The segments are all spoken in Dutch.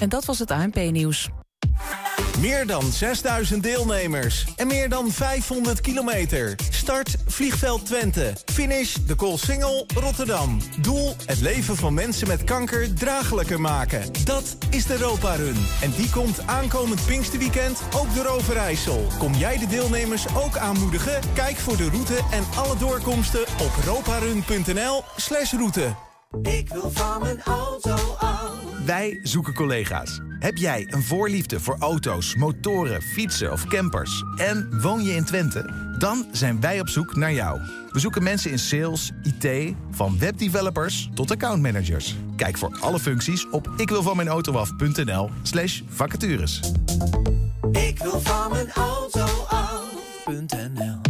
En dat was het ANP-nieuws. Meer dan 6000 deelnemers en meer dan 500 kilometer. Start Vliegveld Twente. Finish de Koolsingel Rotterdam. Doel het leven van mensen met kanker draaglijker maken. Dat is de Europa Run. En die komt aankomend Pinksterweekend ook door Overijssel. Kom jij de deelnemers ook aanmoedigen? Kijk voor de route en alle doorkomsten op roparun.nl slash route. Ik wil van mijn auto af. Wij zoeken collega's. Heb jij een voorliefde voor auto's, motoren, fietsen of campers en woon je in Twente? Dan zijn wij op zoek naar jou. We zoeken mensen in sales, IT, van webdevelopers tot accountmanagers. Kijk voor alle functies op ikwilvanmijnautoaf.nl slash vacatures. Ik wil van mijn auto af.nl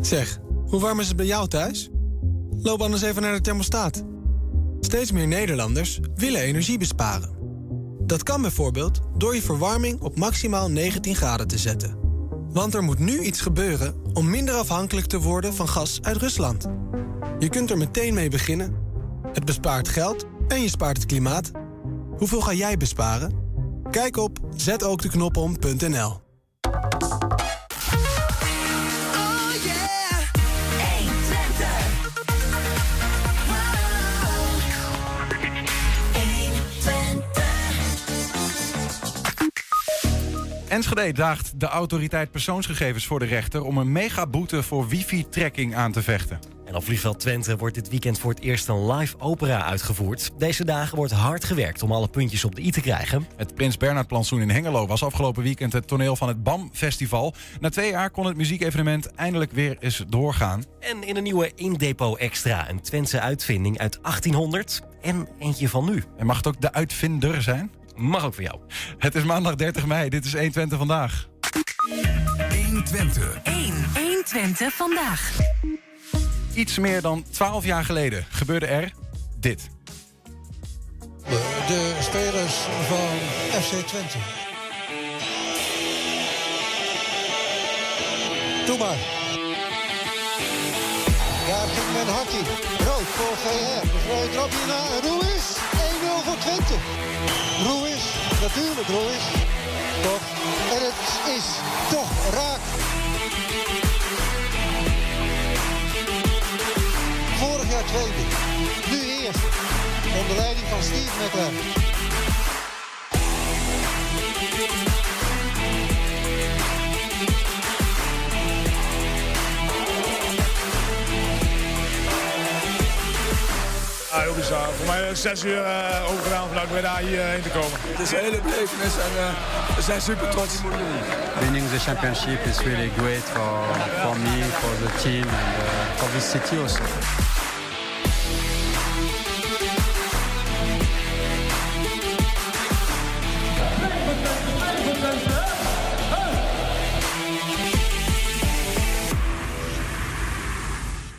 Zeg, hoe warm is het bij jou thuis? Loop anders even naar de thermostaat. Steeds meer Nederlanders willen energie besparen. Dat kan bijvoorbeeld door je verwarming op maximaal 19 graden te zetten. Want er moet nu iets gebeuren om minder afhankelijk te worden van gas uit Rusland. Je kunt er meteen mee beginnen. Het bespaart geld en je spaart het klimaat. Hoeveel ga jij besparen? Kijk op zetookdeknopom.nl. Enschede daagt de autoriteit persoonsgegevens voor de rechter om een megaboete voor wifi-tracking aan te vechten. En op vliegveld Twente wordt dit weekend voor het eerst een live opera uitgevoerd. Deze dagen wordt hard gewerkt om alle puntjes op de i te krijgen. Het Prins Bernhard plantsoen in Hengelo was afgelopen weekend het toneel van het BAM Festival. Na twee jaar kon het muziekevenement eindelijk weer eens doorgaan. En in een nieuwe Indepot Extra, een Twentse uitvinding uit 1800 en eentje van nu. En mag het ook de uitvinder zijn? Mag ook voor jou. Het is maandag 30 mei, dit is 120 vandaag. 120. 1. 120 vandaag. Iets meer dan 12 jaar geleden gebeurde er dit. De spelers van FC Twente. Doe maar. Daar ging men Hakkie. Rood voor VR. De vrije trap hierna. Ruiz. 1-0 voor Twente. Ruiz. Natuurlijk Ruiz. Toch. En het is toch raak. Vorig jaar tweede. Nu eerste. Onder leiding van Steve McLaren. Ja, heel bizar. Voor mij is zes uur uh, overgedaan vanuit Breda hierheen te komen. Het is een hele belevenis en uh, we zijn super trots. Winning the championship is really great for, for me, for the team and uh, for this city also.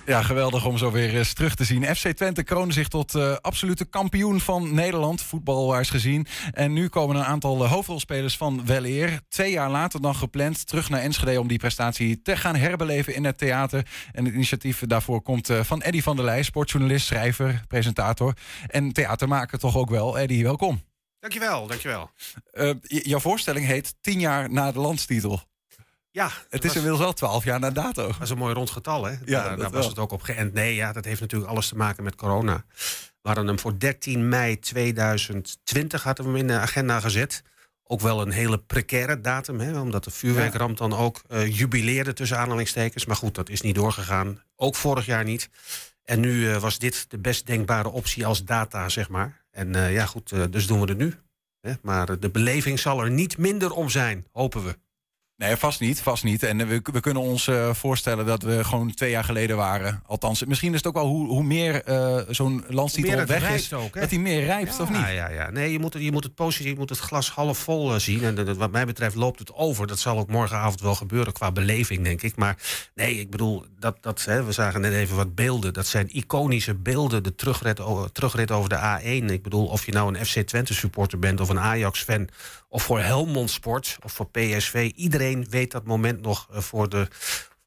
Ja, geweldig om zo weer eens terug te zien. FC Twente kroonde zich tot uh, absolute kampioen van Nederland, voetbalwaars gezien. En nu komen een aantal uh, hoofdrolspelers van weleer. Twee jaar later dan gepland terug naar Enschede om die prestatie te gaan herbeleven in het theater. En het initiatief daarvoor komt uh, van Eddy van der Leij, sportjournalist, schrijver, presentator en theatermaker toch ook wel. Eddy, welkom. Dankjewel, dankjewel. jouw voorstelling heet 10 jaar na de landstitel. Ja, het is inmiddels wel twaalf jaar na dato. Dat is een mooi rond getal, hè? Ja, daar, daar was het ook op geënt. Nee, ja, dat heeft natuurlijk alles te maken met corona. We hadden hem voor 13 mei 2020 hadden we hem in de agenda gezet. Ook wel een hele precaire datum, hè, omdat de vuurwerkramp dan ook uh, jubileerde tussen aanhalingstekens. Maar goed, dat is niet doorgegaan. Ook vorig jaar niet. En nu uh, was dit de best denkbare optie als data, zeg maar. En uh, ja, goed, dus doen we het nu. Hè? Maar de beleving zal er niet minder om zijn, hopen we. Nee, vast niet, vast niet. En we, we kunnen ons uh, voorstellen dat we gewoon twee jaar geleden waren. Althans, misschien is het ook wel hoe, hoe meer uh, zo'n landstitel weg is, ook, dat hij meer rijpt, ja, of niet? Ja, ja. Nee, je moet, het, je moet het positief, je moet het glas half vol uh, zien. En wat mij betreft loopt het over. Dat zal ook morgenavond wel gebeuren qua beleving, denk ik. Maar nee, ik bedoel, dat, dat, hè, we zagen net even wat beelden. Dat zijn iconische beelden, de terugrit, terugrit over de A1. Ik bedoel, of je nou een FC Twente supporter bent of een Ajax-fan... of voor Helmond Sport of voor PSV. Iedereen weet dat moment nog voor de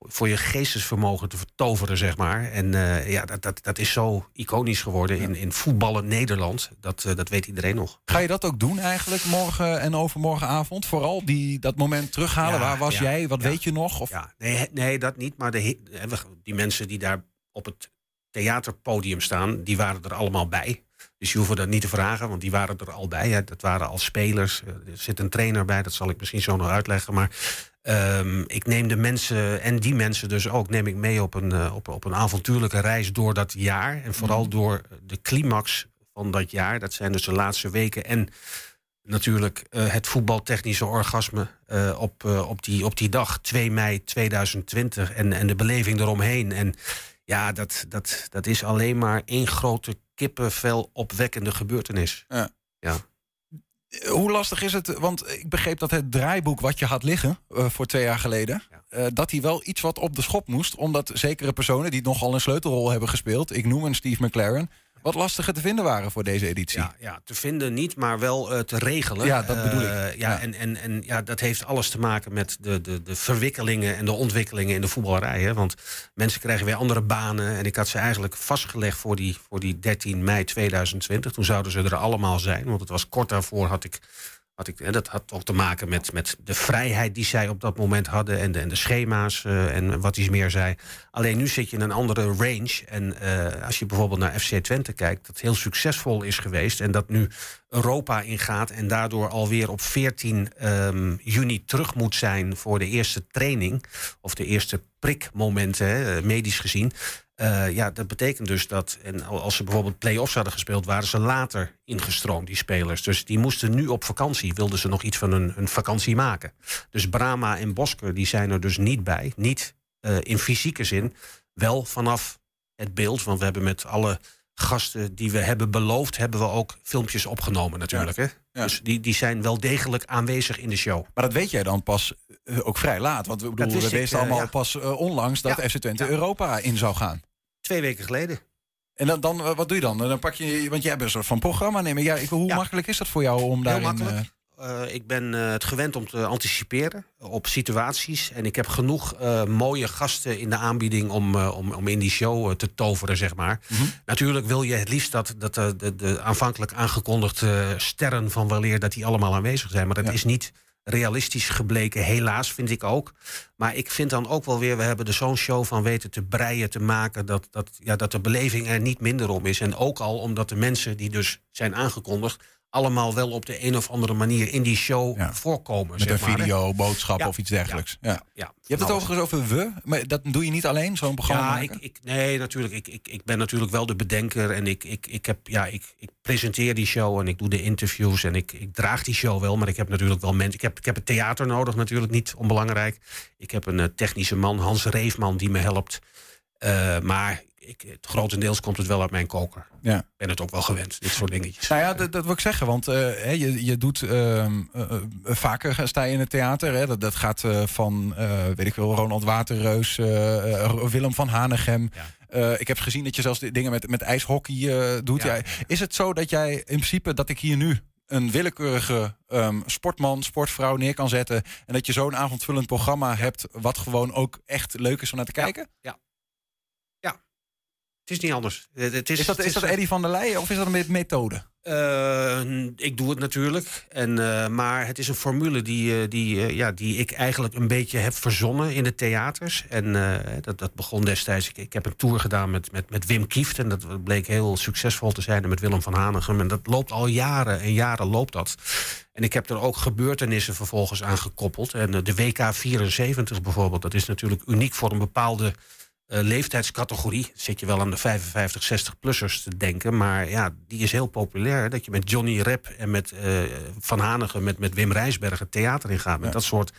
voor je geestesvermogen te vertoveren, zeg maar. En eh, ja, dat, dat, dat is zo iconisch geworden in, in voetballen Nederland. Dat, eh, dat weet iedereen nog. Ga je dat ook doen eigenlijk morgen en overmorgenavond? Vooral die, dat moment terughalen. Ja, Waar was ja, jij? Wat ja. weet je nog? Of... Ja, nee, nee, dat niet. Maar de, eh, die mensen die daar op het theaterpodium staan, die waren er allemaal bij. Dus je hoeft dat niet te vragen, want die waren er al bij. Hè. Dat waren al spelers. Eh, Er zit een trainer bij, dat zal ik misschien zo nog uitleggen. Maar ehm, ik neem de mensen, en die mensen dus ook, neem ik mee op een, eh, op, op een avontuurlijke reis door dat jaar. En vooral door de climax van dat jaar. Dat zijn dus de laatste weken. En natuurlijk eh, het voetbaltechnische orgasme op, op, die, op die dag, 2 mei 2020. En, en de beleving eromheen. En ja, dat, dat, dat is alleen maar één grote kippenvel opwekkende gebeurtenis. Ja. Ja. Hoe lastig is het? Want ik begreep dat het draaiboek wat je had liggen eh, voor twee jaar geleden, eh, dat hij wel iets wat op de schop moest, omdat zekere personen die nogal een sleutelrol hebben gespeeld, ik noem een Steve McLaren, wat lastiger te vinden waren voor deze editie. Ja, ja, te vinden niet, maar wel eh, te regelen. Ja, dat bedoel ik. Eh, ja, Ja. En, en, en ja, dat heeft alles te maken met de, de, de verwikkelingen en de ontwikkelingen in de voetballerij. Hè? Want mensen krijgen weer andere banen. En ik had ze eigenlijk vastgelegd voor die, voor die 13 mei 2020. Toen zouden ze er allemaal zijn. Want het was kort daarvoor had ik. Ik en dat had ook te maken met, met de vrijheid die zij op dat moment hadden. En de, en de schema's eh, en wat iets meer zei. Alleen nu zit je in een andere range. En eh, als je bijvoorbeeld naar FC Twente kijkt, dat heel succesvol is geweest. En dat nu Europa ingaat en daardoor alweer op 14 ehm, juni terug moet zijn voor de eerste training. Of de eerste prikmomenten, eh, medisch gezien. Eh, ja, dat betekent dus dat, en al- als ze bijvoorbeeld play-offs hadden gespeeld, waren ze later ingestroomd, die spelers. Dus die moesten nu op vakantie, wilden ze nog iets van hun, hun vakantie maken. Dus Brama en Bosker, die zijn er dus niet bij. Niet eh, in fysieke zin, wel vanaf het beeld. Want we hebben met alle gasten die we hebben beloofd, hebben we ook filmpjes opgenomen natuurlijk. Hè? Dus die, die zijn wel degelijk aanwezig in de show. Maar dat weet jij dan pas eh, ook vrij laat. Want we, bedoelen, wist we ik, wisten allemaal ja. pas onlangs dat FC Twente. Europa in zou gaan. Twee weken geleden. En dan, dan eh, wat doe je dan? Dan pak je, want jij bent een soort van programma nemen. Ja, hoe makkelijk is dat voor jou om Heel daarin... makkelijk. Eh, ik ben het gewend om te anticiperen op situaties. En ik heb genoeg mooie gasten in de aanbieding om, om, om in die show te toveren, zeg maar. Mhm. Natuurlijk wil je het liefst dat, dat de, de, de aanvankelijk aangekondigde sterren van weleer... dat die allemaal aanwezig zijn. Maar dat is niet realistisch gebleken, helaas, vind ik ook. Maar ik vind dan ook wel weer... we hebben er zo'n show van weten te breien, te maken... Dat, dat, ja, dat de beleving er niet minder om is. En ook al omdat de mensen die dus zijn aangekondigd... allemaal wel op de een of andere manier in die show voorkomen. met zeg een maar, hè. video, boodschap Ja, of iets dergelijks. Ja, ja, Je hebt het overigens over we, maar dat doe je niet alleen, zo'n programma Ja, maken? ik, ik, nee, natuurlijk. Ik, ik, ik ben natuurlijk wel de bedenker. En ik, ik, ik, heb, ja, ik, ik presenteer die show en ik doe de interviews. En ik, ik draag die show wel. Maar ik heb natuurlijk wel mensen. Ik heb, ik heb het theater nodig, natuurlijk niet onbelangrijk. Ik heb een eh, technische man, Hans Reefman, die me helpt. Eh, maar ik, het, grotendeels komt het wel uit mijn koker. Ja. Ik ben het ook wel gewend, dit soort dingetjes. Nou ja, dat, dat wil ik zeggen, want eh, je, je doet ehm, eh, eh, vaker sta je in het theater. Hè, dat, dat gaat eh, van, eh, weet ik veel, Ronald Waterreus, eh, eh, Willem van Hanegem. Eh, ik heb gezien dat je zelfs dingen met, met ijshockey eh, doet. Ja. Is het zo dat jij in principe, dat ik hier nu een willekeurige ehm, sportman, sportvrouw neer kan zetten... en dat je zo'n avondvullend programma hebt... wat gewoon ook echt leuk is om naar te kijken? Ja. Het is niet anders. Het, het is, Is dat, is dat Eddie van der Leyen of is dat een methode? Eh, ik doe het natuurlijk. En, eh, maar het is een formule die, eh, die, ja, die ik eigenlijk een beetje heb verzonnen in de theaters. En dat, dat begon destijds. Ik, ik heb een tour gedaan met, met, met Wim Kieft. En dat bleek heel succesvol te zijn. En met Willem van Hanegem. En dat loopt al jaren en jaren loopt dat. En ik heb er ook gebeurtenissen vervolgens aan gekoppeld. En de WK 74 bijvoorbeeld. Dat is natuurlijk uniek voor een bepaalde eh, leeftijdscategorie. Zit je wel aan de 55, 60-plussers te denken. Maar ja, die is heel populair. Dat je met Johnny Rep en met eh, Van Hanegem, met, met Wim Rijsberg het theater ingaat. Met dat soort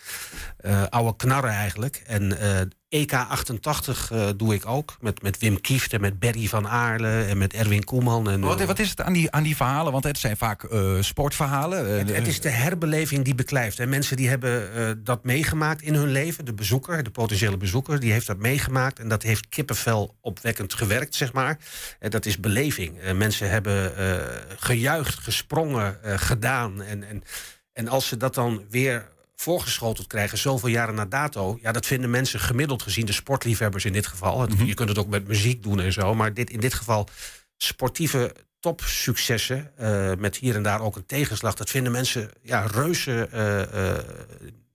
eh, oude knarren eigenlijk. En EK88 eh, doe ik ook. Met, met Wim Kieft en met Berry van Aarle en met Erwin Koeman. En, Wat, eh, wat is het aan die, aan die verhalen? Want het zijn vaak eh, sportverhalen. het, is de herbeleving die beklijft. En mensen die hebben dat meegemaakt in hun leven. De bezoeker, de potentiële bezoeker, die heeft dat meegemaakt. En dat heeft kippenvel opwekkend gewerkt, zeg maar. En dat is beleving. Mensen hebben gejuicht, gesprongen, gedaan. En, en, en als ze dat dan weer voorgeschoteld krijgen, zoveel jaren na dato. Ja, dat vinden mensen gemiddeld gezien, de sportliefhebbers in dit geval. Mhm. Je kunt het ook met muziek doen en zo. Maar dit, in dit geval sportieve topsuccessen. eh, met hier en daar ook een tegenslag. Dat vinden mensen ja, reuze eh, eh,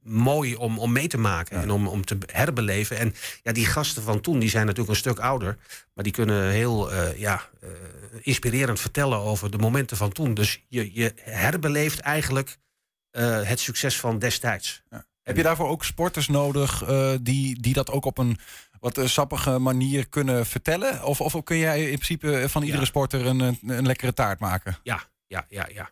mooi om, om mee te maken. En om, om te herbeleven. En ja, die gasten van toen die zijn natuurlijk een stuk ouder. Maar die kunnen heel ja, inspirerend vertellen over de momenten van toen. Dus je, je herbeleeft eigenlijk eh, het succes van destijds. Heb je daarvoor ook sporters nodig eh, die, die dat ook op een wat eh, sappige manier kunnen vertellen? Of, of kun jij in principe van iedere sporter een, een, een lekkere taart maken? Ja, ja, ja, ja.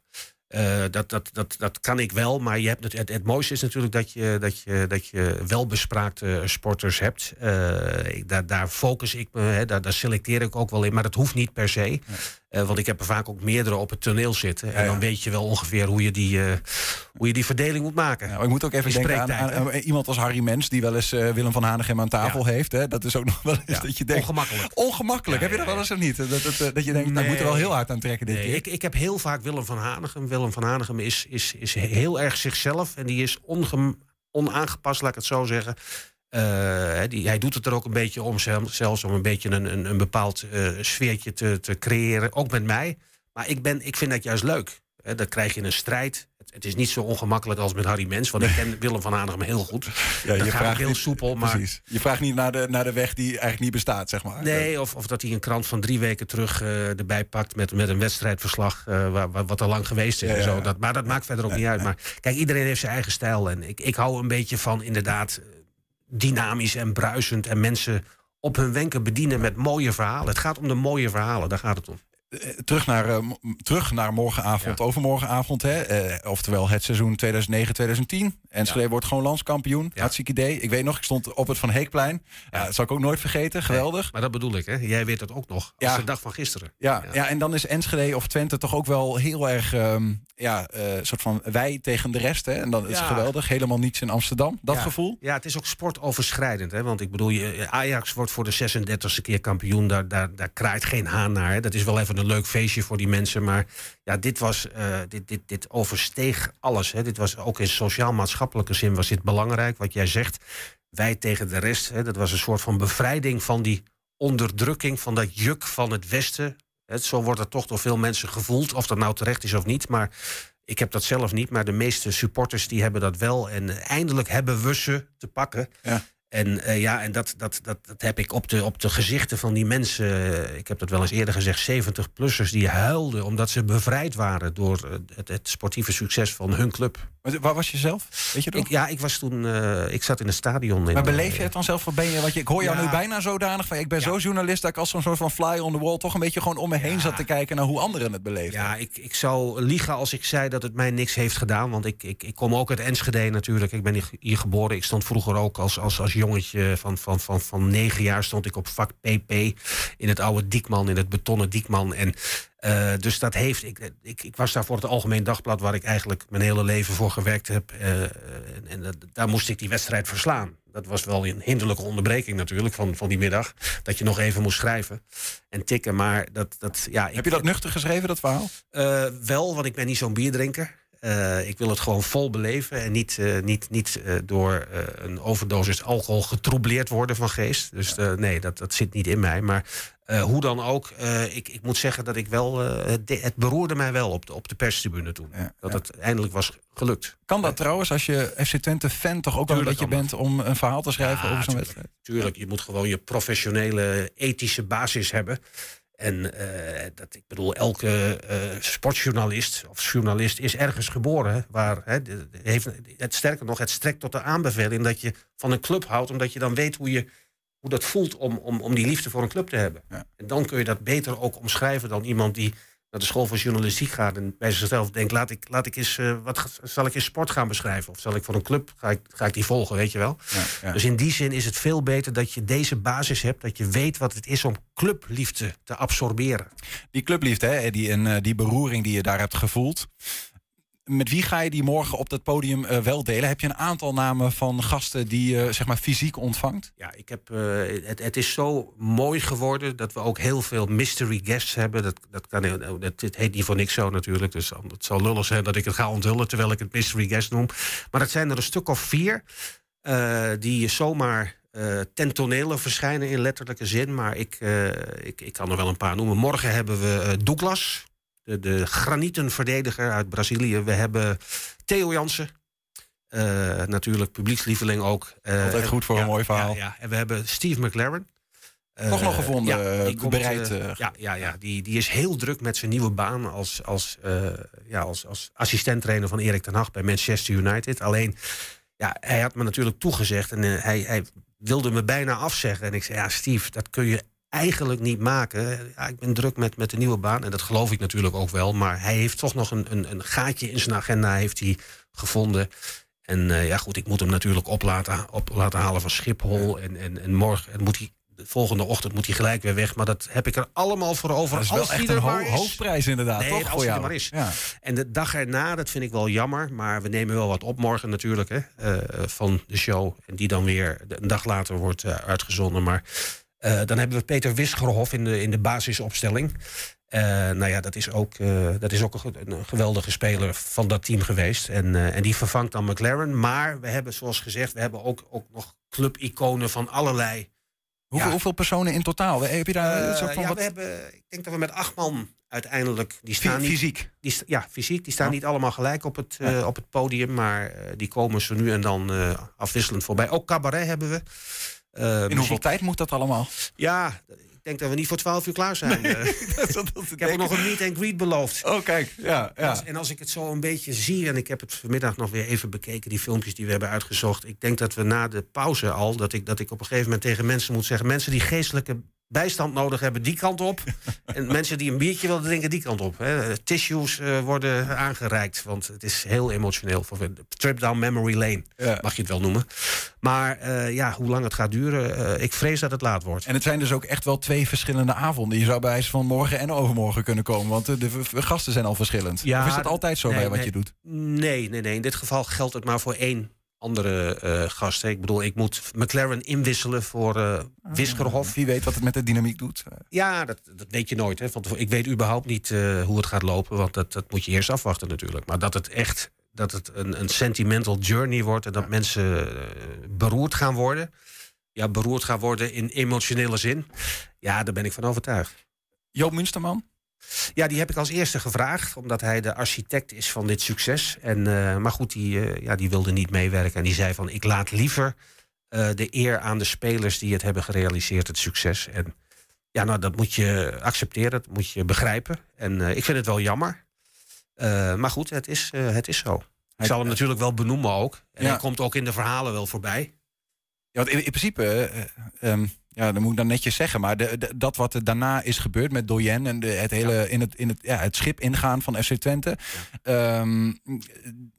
Dat, dat, dat, dat kan ik wel, maar je hebt het, het, het mooiste is natuurlijk dat je, dat je, dat je welbespraakte sporters hebt. Ik- daar, daar focus ik me, hè, daar, daar selecteer ik ook wel in, maar dat hoeft niet per se. Eh, want ik heb er vaak ook meerdere op het toneel zitten. En dan weet je wel ongeveer hoe je die, eh, hoe je die verdeling moet maken. Nou, ik moet ook even denken aan, iemand als Harry Mens, die wel eens eh, Willem van Hanegem aan tafel heeft. Hè? Dat is ook nog wel eens dat je denkt. Ongemakkelijk. Ongemakkelijk. Heb je dat wel eens of niet? Dat, dat, dat, dat je denkt, nou, ik moet er wel heel hard aan trekken dit Nee, keer. ik, ik heb heel vaak Willem van Hanegem. Willem van Hanegem is, is, is heel erg zichzelf. En die is ongem, onaangepast, laat ik het zo zeggen. Eh, die, hij doet het er ook een beetje om, zel- zelfs om een beetje een, een, een bepaald eh, sfeertje te, te creëren. Ook met mij. Maar ik, ben, ik vind dat juist leuk. Hè, dan krijg je een strijd. Het, het is niet zo ongemakkelijk als met Harry Mens. Want ik ken Willem van Hanegem heel goed. Ja, dat je gaat vraagt heel niet- soepel. Maar Precies. Je vraagt niet naar de, naar de weg die eigenlijk niet bestaat, zeg maar. Nee, of, of dat hij een krant van drie weken terug eh, erbij pakt met, met een wedstrijdverslag waar, wat al lang geweest is. Ja, en zo. Dat, maar dat maakt verder ook niet uit. Maar kijk, iedereen heeft zijn eigen stijl. En ik, ik hou een beetje van inderdaad dynamisch en bruisend. En mensen op hun wenken bedienen met mooie verhalen. Het gaat om de mooie verhalen, daar gaat het om. Eh, terug naar, eh, terug naar morgenavond, overmorgenavond. Hè? Eh, oftewel het seizoen 2009-2010. Enschede wordt gewoon landskampioen. Hartstikke idee. Ik weet nog, ik stond op het Van Heekplein. Ja, dat zal ik ook nooit vergeten. Geweldig. Maar dat bedoel ik, hè? Jij weet dat ook nog. Als Ja. de dag van gisteren. Ja, ja. en dan is Enschede of Twente toch ook wel heel erg ehm, ja, soort van wij tegen de rest. Hè? En dan is het Ja. geweldig. Helemaal niets in Amsterdam. Dat ja. gevoel. Ja, het is ook sportoverschrijdend. Hè? Want ik bedoel, je- Ajax wordt voor de 36e keer kampioen. Daar, daar, daar kraait geen haan naar. Hè? Dat is wel even een leuk feestje voor die mensen. Maar ja, dit, was, eh, dit, dit, dit oversteeg alles. Hè? Dit was ook in sociaal-maatschappelijke zin was dit belangrijk. Wat jij zegt, wij tegen de rest. Hè? Dat was een soort van bevrijding van die onderdrukking, van dat juk van het Westen. Hè, Zo wordt het toch door veel mensen gevoeld. Of dat nou terecht is of niet. Maar ik heb dat zelf niet. Maar de meeste supporters die hebben dat wel. En eindelijk hebben we ze te pakken. Ja. En eh, ja, en dat, dat, dat, dat heb ik op de, op de gezichten van die mensen. eh, ik heb dat wel eens eerder gezegd. 70-plussers die huilden omdat ze bevrijd waren door eh, het, het sportieve succes van hun club. Maar Waar was je zelf? Weet je? Ik, ja, ik was toen. ik zat in het stadion. In, Maar beleef je het dan zelf? Wat ben je, want je, ik hoor jou Ja. nu bijna zodanig van... ik ben zo journalist dat ik als zo'n soort van fly on the wall... toch een beetje gewoon om me heen zat te kijken naar hoe anderen het beleven. Ja, ik, ik zou liegen als ik zei dat het mij niks heeft gedaan. Want ik, ik, ik kom ook uit Enschede natuurlijk. Ik ben hier, hier geboren. Ik stond vroeger ook als, als, als jongetje van, van, van, van negen jaar... stond ik op vak PP in het oude Diekman, in het betonnen Diekman. En eh, dus dat heeft... Ik, ik, ik was daar voor het Algemeen Dagblad... waar ik eigenlijk mijn hele leven voor gewerkt heb. eh, en en dat- daar moest ik die wedstrijd verslaan. Dat was wel een hinderlijke onderbreking natuurlijk van, van die middag. Dat je nog even moest schrijven en tikken. Maar dat, dat, ja, Heb je dat nuchter geschreven, dat verhaal? eh, wel, want ik ben niet zo'n bierdrinker. Eh, ik wil het gewoon vol beleven en niet, eh, niet, niet eh, door een overdosis alcohol getroubleerd worden van geest. Dus nee, dat, dat zit niet in mij. Maar hoe dan ook, ik, ik moet zeggen dat ik wel. het, de- het beroerde mij wel op de, op de perstribune toen. dat het eindelijk was gelukt. Kan dat trouwens als je FC Twente fan toch ook wel een kan bent... om een verhaal te schrijven over zo'n wedstrijd? Tuurlijk, je moet gewoon je professionele, ethische basis hebben. En eh, dat, ik bedoel, elke eh, sportjournalist of journalist is ergens geboren. Waar, hè, de- de- heeft, het, sterker nog, het strekt tot de aanbeveling dat je van een club houdt, omdat je dan weet hoe, je, hoe dat voelt om, om, om die liefde voor een club te hebben. En dan kun je dat beter ook omschrijven dan iemand die naar de school van journalistiek gaat en bij zichzelf denkt: laat ik, laat ik eens, eh, wat zal ik eens sport gaan beschrijven? Of zal ik voor een club, ga ik, ga ik die volgen, weet je wel? ja. Dus in die zin is het veel beter dat je deze basis hebt, dat je weet wat het is om clubliefde te absorberen. Die clubliefde hè, die, en, eh, die beroering die je daar hebt gevoeld... met wie ga je die morgen op dat podium eh, wel delen? Heb je een aantal namen van gasten die je zeg maar fysiek ontvangt? Ja, ik heb, eh, het, het is zo mooi geworden dat we ook heel veel mystery guests hebben. Dat, dat, kan, eh, dat, het heet niet voor niks zo natuurlijk. Dus het zal lullig zijn dat ik het ga onthullen terwijl ik het mystery guest noem. Maar het zijn er een stuk of vier eh, die zomaar eh ten verschijnen in letterlijke zin. Maar ik, eh, ik, ik kan er wel een paar noemen. Morgen hebben we eh, Douglas, de, de granieten verdediger uit Brazilië. We hebben Theo Jansen. eh, natuurlijk publiekslieveling ook. Eh, Altijd goed voor een mooi verhaal. Ja, ja. En we hebben Steve McLaren. Toch nog gevonden, ja, die eh, komt, bereid, eh, eh, ja, ja, ja die, die is heel druk met zijn nieuwe baan als, als, eh, ja, als, als assistent-trainer van Erik ten Hag bij Manchester United. Alleen, ja, hij had me natuurlijk toegezegd en eh, hij, hij wilde me bijna afzeggen. En ik zei, ja, Steve, dat kun je eigenlijk niet maken. Ja, ik ben druk met, met de nieuwe baan en dat geloof ik natuurlijk ook wel. Maar hij heeft toch nog een, een, een gaatje in zijn agenda heeft hij gevonden. En eh, ja, goed, ik moet hem natuurlijk op laten, op laten halen van Schiphol. En, en, en morgen en moet hij, de volgende ochtend moet hij gelijk weer weg. Maar dat heb ik er allemaal voor over. Dat is wel als echt een ho- is. hoofdprijs inderdaad, Nee, toch? als voor hij er jou? maar is. Ja. En de dag erna, dat vind ik wel jammer. Maar we nemen wel wat op morgen natuurlijk hè, eh, van de show. En die dan weer een dag later wordt eh, uitgezonden. Maar eh, dan hebben we Peter Wisgerhof in de, in de basisopstelling. Eh, nou ja, dat is ook, eh, dat is ook een, ge- een geweldige speler van dat team geweest. En, en die vervangt dan McLaren. Maar we hebben, zoals gezegd, we hebben ook, ook nog clubiconen van allerlei Hoeveel, hoeveel personen in totaal? Heb je daar van ja, wat... we hebben, ik denk dat we met acht man uiteindelijk. Die staan Fy- niet, fysiek? Die, ja, fysiek. Die staan Ja. niet allemaal gelijk op het, op het podium. Maar die komen ze nu en dan afwisselend voorbij. Ook cabaret hebben we. Eh, In hoeveel muziek- tijd moet dat allemaal? Ja, ik denk dat we niet voor 12 uur klaar zijn. Eh, ik heb ook nog een meet and greet beloofd. Oh, kijk. Ja, En als, en als ik het zo een beetje zie, en ik heb het vanmiddag nog weer even bekeken, die filmpjes die we hebben uitgezocht. Ik denk dat we na de pauze al, dat ik, dat ik op een gegeven moment tegen mensen moet zeggen: mensen die geestelijke bijstand nodig hebben, die kant op. en mensen die een biertje willen drinken, die kant op. Hè. Tissues eh, worden aangereikt, want het is heel emotioneel. Voor Trip down memory lane, mag je het wel noemen. Maar eh, ja, hoe lang het gaat duren, eh, ik vrees dat het laat wordt. En het zijn dus ook echt wel twee verschillende avonden. Je zou bij wijze van morgen en overmorgen kunnen komen. Want de, gasten zijn al verschillend. of is dat altijd zo nee, bij wat nee. je doet? Nee, nee, nee. In dit geval geldt het maar voor één andere eh gast. hè. Ik bedoel, ik moet McLaren inwisselen voor eh Wiskerhof. Wie weet wat het met de dynamiek doet. Ja, dat, dat weet je nooit. Hè. Want ik weet überhaupt niet eh, hoe het gaat lopen. Want dat, dat moet je eerst afwachten natuurlijk. Maar dat het echt dat het een, een sentimental journey wordt... en dat mensen beroerd gaan worden. Ja, beroerd gaan worden in emotionele zin. Ja, daar ben ik van overtuigd. Joop Munsterman? Ja, die heb ik als eerste gevraagd, omdat hij de architect is van dit succes. En, eh, maar goed, die, eh, ja, die wilde niet meewerken. En die zei van, ik laat liever eh, de eer aan de spelers die het hebben gerealiseerd, het succes. En ja, nou, dat moet je accepteren, dat moet je begrijpen. En ik vind het wel jammer. Maar goed, het is, het is zo. Ik zal hem natuurlijk wel benoemen ook. En Ja. hij komt ook in de verhalen wel voorbij. Ja, want in, in principe, eh, ehm, ja, dat moet ik dan netjes zeggen, maar de, de- dat wat er daarna is gebeurd met Doyen en de, het hele in het, in het, ja, het schip ingaan van FC Twente, ehm,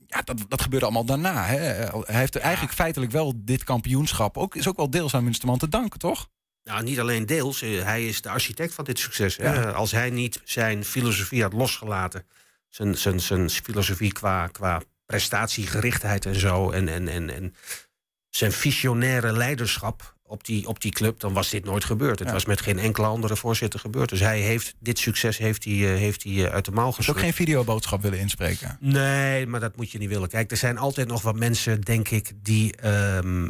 ja, dat, dat gebeurde allemaal daarna. Hè. Hij heeft eigenlijk feitelijk wel dit kampioenschap ook, is ook wel deels aan Munsterman te danken, toch? Nou, niet alleen deels. eh, Hij is de architect van dit succes. Hè. Ja. Als hij niet zijn filosofie had losgelaten, zijn, zijn, zijn filosofie qua, qua prestatiegerichtheid en zo, en, en, en, en zijn visionaire leiderschap op die, op die club, dan was dit nooit gebeurd. Het Ja. was met geen enkele andere voorzitter gebeurd. Dus hij heeft dit succes heeft hij, eh, heeft hij eh, uit de mouw Dus geschud. ook geen videoboodschap willen inspreken. Nee, maar dat moet je niet willen. Kijk, er zijn altijd nog wat mensen, denk ik, die ehm,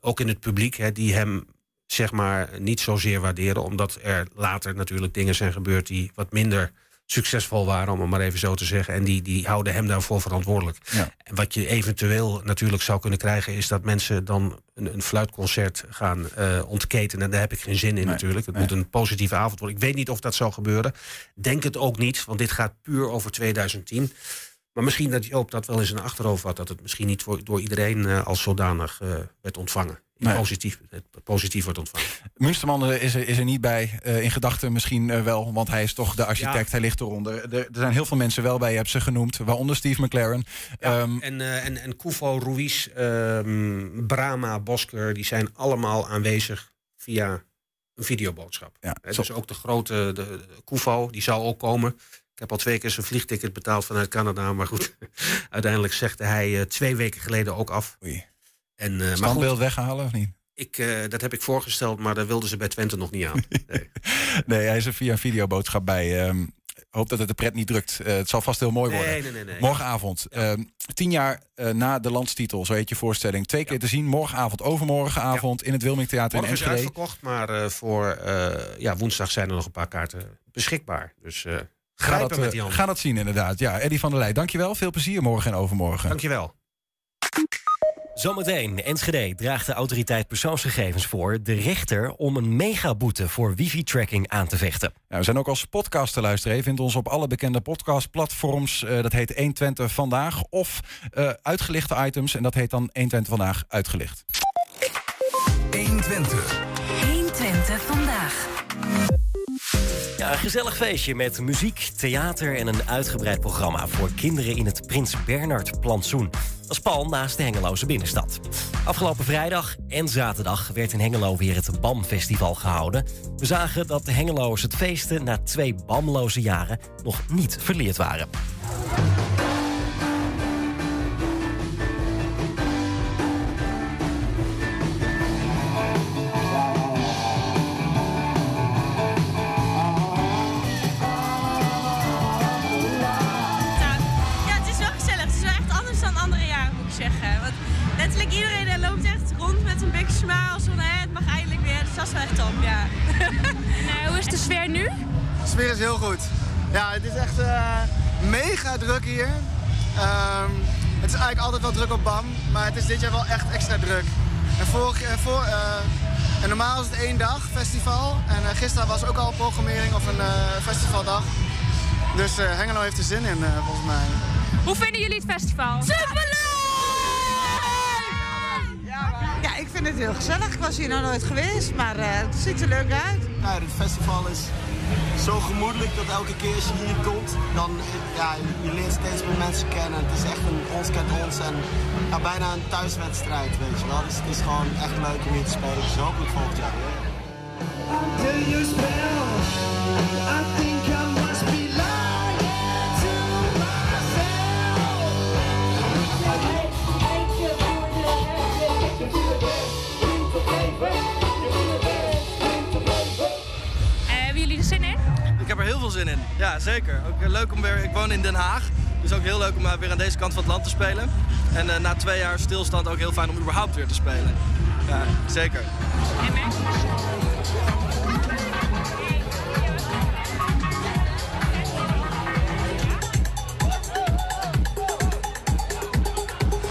ook in het publiek, hè, die hem zeg maar niet zozeer waarderen, omdat er later natuurlijk dingen zijn gebeurd die wat minder succesvol waren, om het maar even zo te zeggen. En die, die houden hem daarvoor verantwoordelijk. Ja. En wat je eventueel natuurlijk zou kunnen krijgen, is dat mensen dan een, een fluitconcert gaan eh ontketenen. En daar heb ik geen zin in natuurlijk. Het nee. moet een positieve avond worden. Ik weet niet of dat zal gebeuren. Denk het ook niet, want dit gaat puur over 2010. Maar misschien dat Joop dat wel eens in de achterhoofd had, dat het misschien niet voor, door iedereen eh, als zodanig eh, werd ontvangen. Nee. Positief, positief wordt ontvangen. Munsterman eh, is er, is er niet bij. eh, in gedachten misschien eh, wel, want hij is toch de architect. Ja. Hij ligt eronder. Er, er zijn heel veel mensen wel bij, je hebt ze genoemd. Waaronder Steve McLaren. Ehm, En, eh en, en Kufo, Ruiz, ehm, Brahma, Bosker, die zijn allemaal aanwezig via een videoboodschap. Ja, zo- dus ook de grote de, de Kufo, die zou ook komen. Ik heb al twee keer zijn vliegticket betaald vanuit Canada. Maar goed, uiteindelijk zegde hij eh, twee weken geleden ook af. Oei. En, eh, maar Standbeeld goed, weghalen of niet? ik, eh, dat heb ik voorgesteld, maar daar wilden ze bij Twente nog niet aan. Nee. Nee, hij is er via een videoboodschap bij. ehm, hoop dat het de pret niet drukt. Eh, het zal vast heel mooi worden. Nee, nee. Morgenavond. ehm, tien jaar eh, na de landstitel, zo heet je voorstelling. Twee keer te zien. Morgenavond, overmorgenavond in het Wilming Theater in Morgen is Enschede. uitverkocht, maar eh, voor eh, ja, woensdag zijn er nog een paar kaarten beschikbaar. Dus eh Ga dat, met eh, die ga dat zien inderdaad. Ja, Eddie van der Leij, dankjewel. Veel plezier morgen en overmorgen. Dankjewel. Zometeen, Enschede draagt de autoriteit persoonsgegevens voor de rechter om een megaboete voor wifi-tracking aan te vechten. Ja, we zijn ook als podcast te luisteren. Je vindt ons op alle bekende podcastplatforms. Eh, dat heet 120 Vandaag. Of eh, uitgelichte items. En dat heet dan 120 Vandaag Uitgelicht. 120. 120 vandaag. Ja, een gezellig feestje met muziek, theater en een uitgebreid programma voor kinderen in het Prins Bernhard plantsoen. Dat is pal naast de Hengeloze binnenstad. Afgelopen vrijdag en zaterdag werd in Hengelo weer het BAM-festival gehouden. We zagen dat de Hengeloers het feesten na twee BAM-loze jaren nog niet verleerd waren. Ja, het is echt eh, mega druk hier. Ehm, het is eigenlijk altijd wel druk op BAM, maar het is dit jaar wel echt extra druk. En, vorig, eh, voor, eh, en normaal is het één dag festival. En gisteren was ook al programmering of een eh, festivaldag. Dus eh, Hengelo heeft er zin in, volgens mij. Hoe vinden jullie het festival? Ja, ik vind het heel gezellig. Ik was hier nog nooit geweest, maar eh, het ziet er leuk uit. Ja, het festival is zo gemoedelijk dat elke keer als je hier komt, dan ja, je leert steeds meer mensen kennen. Het is echt een ons kent ons en bijna een thuiswedstrijd, weet je wel. Dus het is gewoon echt leuk om hier te spelen. Dus hopelijk volgend jaar weer. Veel zin in. Ja, zeker. Ook eh, leuk om weer. Ik woon in Den Haag. Dus ook heel leuk om eh, weer aan deze kant van het land te spelen. En eh, na twee jaar stilstand ook heel fijn om überhaupt weer te spelen. Ja, zeker.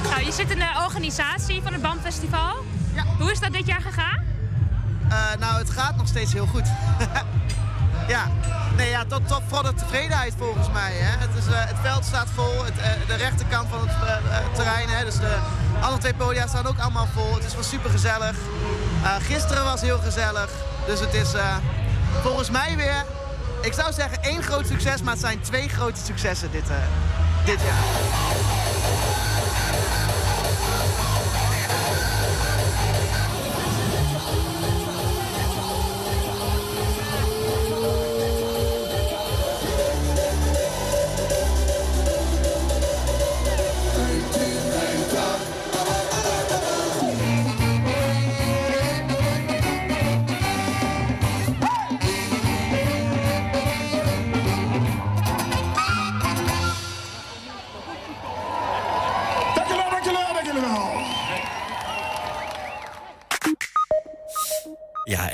Nou, je zit in de organisatie van het BAM-festival. Hoe is dat dit jaar gegaan? Eh, nou, het gaat nog steeds heel goed. ja, nee, ja tot voor de tevredenheid volgens mij. Hè. Het, is, eh, het veld staat vol, het, eh, de rechterkant van het eh, terrein. Hè, dus de andere twee podia staan ook allemaal vol. Het is wel super gezellig. gisteren was heel gezellig. Dus het is volgens mij weer, ik zou zeggen één groot succes, maar het zijn twee grote successen dit, dit jaar.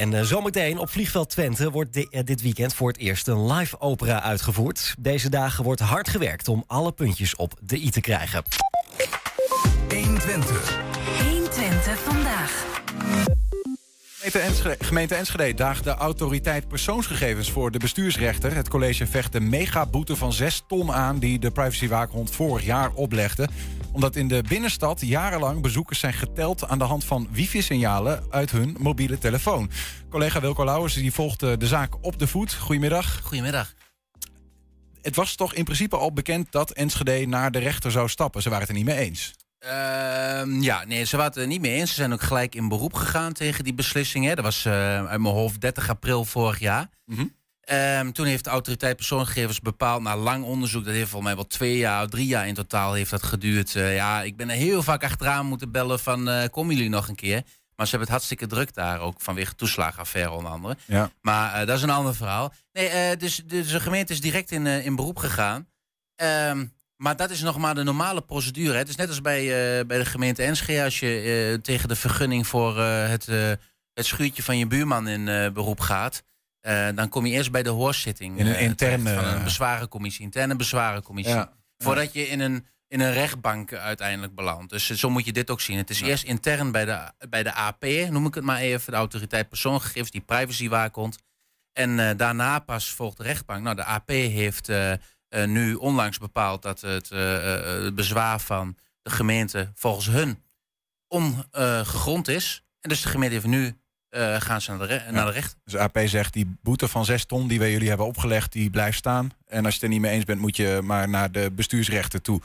En eh, zometeen op Vliegveld Twente wordt eh, dit weekend voor het eerst een live opera uitgevoerd. Deze dagen wordt hard gewerkt om alle puntjes op de i te krijgen. 120. 120 vandaag. Gemeente Enschede, gemeente Enschede daagt de autoriteit persoonsgegevens voor de bestuursrechter. Het college vecht de megaboete van 6 ton aan die de privacywaakhond vorig jaar oplegde. Omdat in de binnenstad jarenlang bezoekers zijn geteld aan de hand van wifi-signalen uit hun mobiele telefoon. Collega Wilco Lauwers die volgt eh, de zaak op de voet. Goedemiddag. Goedemiddag. Het was toch in principe al bekend dat Enschede naar de rechter zou stappen. Ze waren het er niet mee eens. Ehm, ja, nee, ze waren het er niet mee eens. Ze zijn ook gelijk in beroep gegaan tegen die beslissing. Hè. Dat was eh, uit mijn hoofd 30 april vorig jaar. Ehm, toen heeft de autoriteit persoonsgegevens bepaald, na lang onderzoek, dat heeft volgens mij wel twee jaar, drie jaar in totaal heeft dat geduurd. Eh, ja, ik ben er heel vaak achteraan moeten bellen van, eh, komen jullie nog een keer? Maar ze hebben het hartstikke druk daar, ook vanwege toeslagenaffaire onder andere. Ja. Maar dat is een ander verhaal. Nee, dus, dus de gemeente is direct in, in beroep gegaan. Ehm, maar dat is nog maar de normale procedure. hè. Het is net als bij, eh, bij de gemeente Enschede. Als je eh, tegen de vergunning voor eh, het, het schuurtje van je buurman in beroep gaat. dan kom je eerst bij de hoorzitting. In een interne, van een bezwarencommissie. Interne bezwarencommissie. Ja. Voordat je in een, in een rechtbank uiteindelijk belandt. Dus zo moet je dit ook zien. Het is eerst intern bij de, bij de AP, noem ik het maar even. De autoriteit persoonsgegevens die privacy waakhond. En daarna pas volgt de rechtbank. Nou, de AP heeft eh, nu onlangs bepaald dat het eh, eh, het bezwaar van de gemeente volgens hun ongegrond is. En dus de gemeente heeft nu gaan ze naar de, re- naar de rechter. Dus AP zegt die boete van 6 ton die wij jullie hebben opgelegd, die blijft staan. En als je het er niet mee eens bent, moet je maar naar de bestuursrechter toe.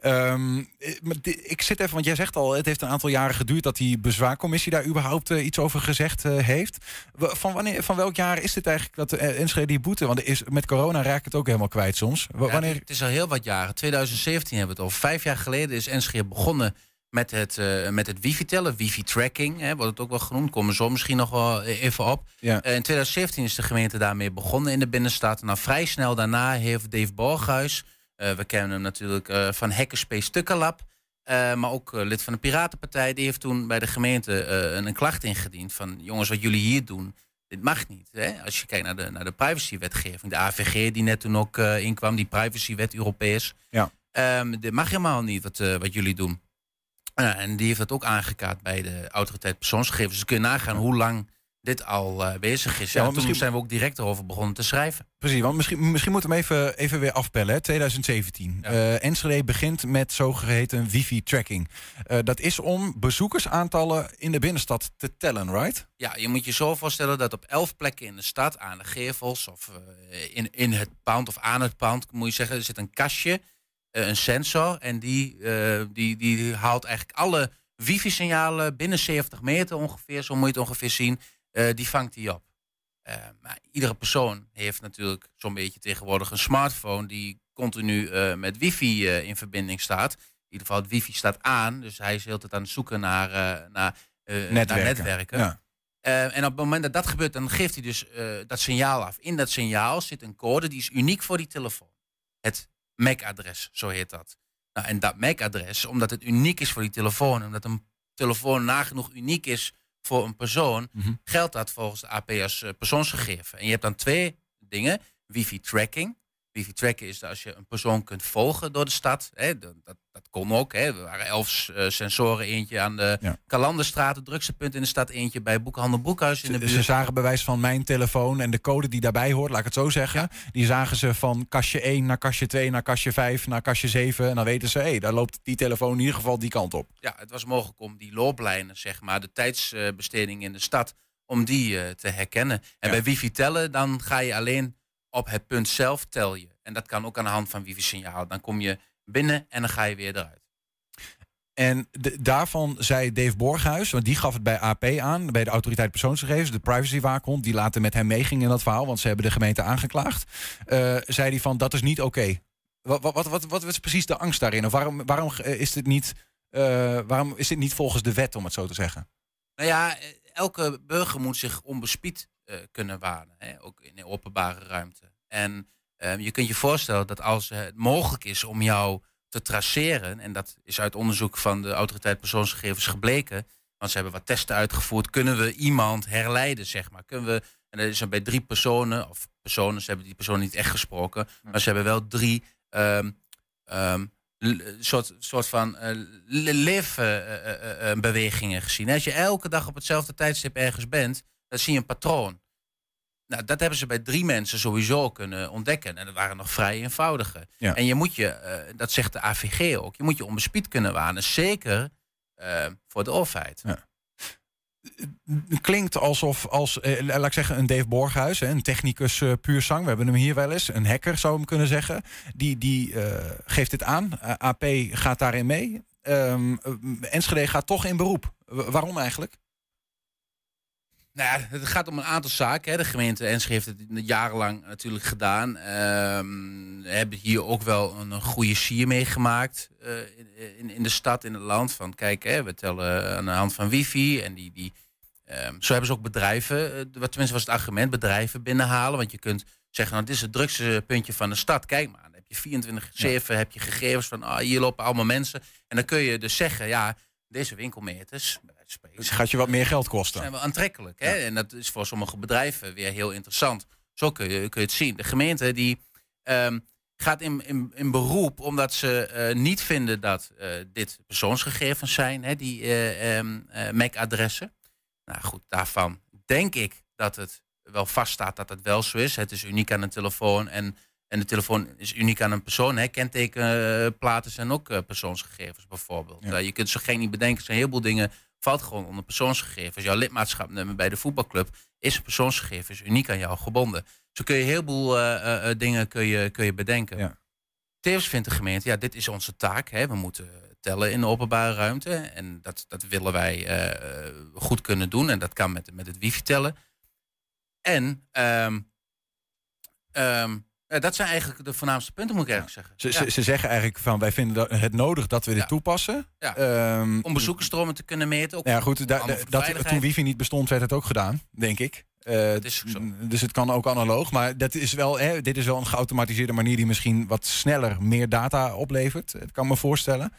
Ehm, eh, ik zit even, want jij zegt al, het heeft een aantal jaren geduurd dat die bezwaarcommissie daar überhaupt eh, iets over gezegd eh, heeft. Van, wanneer, van welk jaar is dit eigenlijk dat uh, Enschede die boete? Want is, met corona raakt het ook helemaal kwijt soms. Ja, wanneer, Het is al heel wat jaren. 2017 hebben we het al. Vijf jaar geleden is Enschede begonnen met het, met het wifi-tellen, wifi-tracking, hè, wordt het ook wel genoemd. Komen we zo misschien nog wel even op. Ja. In 2017 is de gemeente daarmee begonnen in de binnenstad. Nou, vrij snel daarna heeft Dave Borghuis, we kennen hem natuurlijk eh, van Hackerspace Tukkenlab, eh, maar ook eh, lid van de Piratenpartij, die heeft toen bij de gemeente eh, een, een klacht ingediend van jongens, wat jullie hier doen, dit mag niet. Hè? Als je kijkt naar de, naar de privacywetgeving, de AVG die net toen ook eh, inkwam, die privacywet Europees. Ja. Ehm, dit mag helemaal niet wat, eh, wat jullie doen. En die heeft dat ook aangekaart bij de autoriteit persoonsgegevens. Dus kun je nagaan hoe lang dit al eh, bezig is. Ja, Ja, toen misschien- zijn we ook direct erover begonnen te schrijven. Precies, want misschien, misschien moeten we hem even, even weer afpellen. Hè? 2017. Eh Enschede begint met zogeheten wifi-tracking. Eh, dat is om bezoekersaantallen in de binnenstad te tellen, right? Ja, je moet je zo voorstellen dat op elf plekken in de stad, aan de gevels of in, in het pand of aan het pand, moet je zeggen, er zit een kastje, een sensor. En die, die, die haalt eigenlijk alle wifi-signalen binnen 70 meter ongeveer, zo moet je het ongeveer zien, eh, die vangt die op. Eh, maar iedere persoon heeft natuurlijk zo'n beetje tegenwoordig een smartphone die continu eh, met wifi in verbinding staat. In ieder geval, het wifi staat aan, dus hij is de hele tijd aan het zoeken naar, naar, eh, naar Netwerken, netwerken. ja. En op het moment dat dat gebeurt, dan geeft hij dus dat signaal af. In dat signaal zit een code die is uniek voor die telefoon. Het MAC-adres, zo heet dat. Nou, en dat MAC-adres, omdat het uniek is voor die telefoon, omdat een telefoon nagenoeg uniek is voor een persoon, geldt dat volgens de AP als eh, persoonsgegeven. En je hebt dan twee dingen: wifi-tracking. Wifi-tracken is dat als je een persoon kunt volgen door de stad. Hè, dat, dat, kon ook. Hè. Er waren elf eh, sensoren, eentje aan de Ja. Kalanderstraat, het drukste punt in de stad, eentje bij Boekhandel Boekhuis in de Ze, buurt. ze zagen bewijs van mijn telefoon en de code die daarbij hoort, laat ik het zo zeggen. Die zagen ze van kastje 1 naar kastje 2 naar kastje 5 naar kastje 7. En dan weten ze, hé, daar loopt die telefoon in ieder geval die kant op. ja, het was mogelijk om die looplijnen, zeg maar, de tijdsbesteding in de stad, om die eh, te herkennen. En bij wifi tellen, dan ga je alleen op het punt zelf tel je. En dat kan ook aan de hand van wifi-signaal. Dan kom je binnen en dan ga je weer eruit. En de- daarvan zei Dave Borghuis, want die gaf het bij AP aan, bij de autoriteit persoonsgegevens, de privacywaakhond, die later met hem meeging in dat verhaal, want ze hebben de gemeente aangeklaagd. eh, zei hij van, dat is niet oké. Wat, wat, wat, wat, wat is precies de angst daarin? Of waarom, waarom, is dit niet, eh, waarom is dit niet volgens de wet, om het zo te zeggen? Nou ja, eh, elke burger moet zich onbespied kunnen wanen. Hè? Ook in de openbare ruimte. En eh, je kunt je voorstellen dat als het mogelijk is om jou te traceren... en dat is uit onderzoek van de autoriteit persoonsgegevens gebleken... want ze hebben wat testen uitgevoerd... kunnen we iemand herleiden, zeg maar. Kunnen we, en dat is dan bij drie personen... of personen, ze hebben die persoon niet echt gesproken... maar ze hebben wel drie... ehm, ehm, soort, soort van eh, leefbewegingen gezien. Als je elke dag op hetzelfde tijdstip ergens bent, dan zie je een patroon. Nou, dat hebben ze bij drie mensen sowieso kunnen ontdekken. En dat waren nog vrij eenvoudige. Ja. En je moet je, eh, dat zegt de AVG ook, je moet je onbespied kunnen wanen. Zeker eh, voor de overheid. klinkt alsof, als, eh, laat ik zeggen, een Dave Borghuis, een technicus eh, puur zang. We hebben hem hier wel eens, een hacker zou hem kunnen zeggen. Die, die geeft dit aan. AP gaat daarin mee. Eh, Enschede gaat toch in beroep. W- waarom eigenlijk? Nou ja, het gaat om een aantal zaken. Hè. De gemeente Enschede heeft het jarenlang natuurlijk gedaan. We hebben hier ook wel een, een goede sier meegemaakt eh, in, in, in de stad, in het land. Van kijk, hè, we tellen aan de hand van wifi. En die, die, ehm, zo hebben ze ook bedrijven, eh, wat tenminste was het argument, bedrijven binnenhalen. Want je kunt zeggen, nou, dit is het drukste puntje van de stad. Kijk maar, dan heb je 24-7, heb je gegevens van, ah, hier lopen allemaal mensen. En dan kun je dus zeggen, ja, deze winkelmeters, Dus gaat je wat meer geld kosten. zijn wel aantrekkelijk. Hè? En dat is voor sommige bedrijven weer heel interessant. Zo kun je, kun je het zien. De gemeente die ehm, gaat in, in, in beroep omdat ze eh, niet vinden dat eh, dit persoonsgegevens zijn, hè, die eh, ehm, MAC-adressen. Nou goed, daarvan denk ik dat het wel vaststaat dat het wel zo is. Het is uniek aan een telefoon en, en de telefoon is uniek aan een persoon. Hè. Kentekenplaten zijn ook persoonsgegevens bijvoorbeeld. Eh, je kunt zo geen niet bedenken, er zijn een heleboel dingen valt gewoon onder persoonsgegevens. Jouw lidmaatschapnummer bij de voetbalclub is persoonsgegevens uniek aan jou gebonden. Zo kun je een heleboel eh, eh, eh, dingen kun je, kun je bedenken. Tevens vindt de gemeente, ja, dit is onze taak. Hè. We moeten tellen in de openbare ruimte. En dat, dat willen wij goed kunnen doen. En dat kan met, met het wifi tellen. En ja, dat zijn eigenlijk de voornaamste punten, moet ik eigenlijk zeggen. Ze, Ja. ze, ze zeggen eigenlijk van wij vinden dat het nodig dat we dit toepassen. Ja. Ehm, Om bezoekersstromen te kunnen meten. Ook ja, goed, da- dat, toen wifi niet bestond, werd het ook gedaan, denk ik. Eh, Dus het kan ook analoog. Maar dat is wel, hè, dit is wel een geautomatiseerde manier die misschien wat sneller meer data oplevert. Dat kan ik me voorstellen.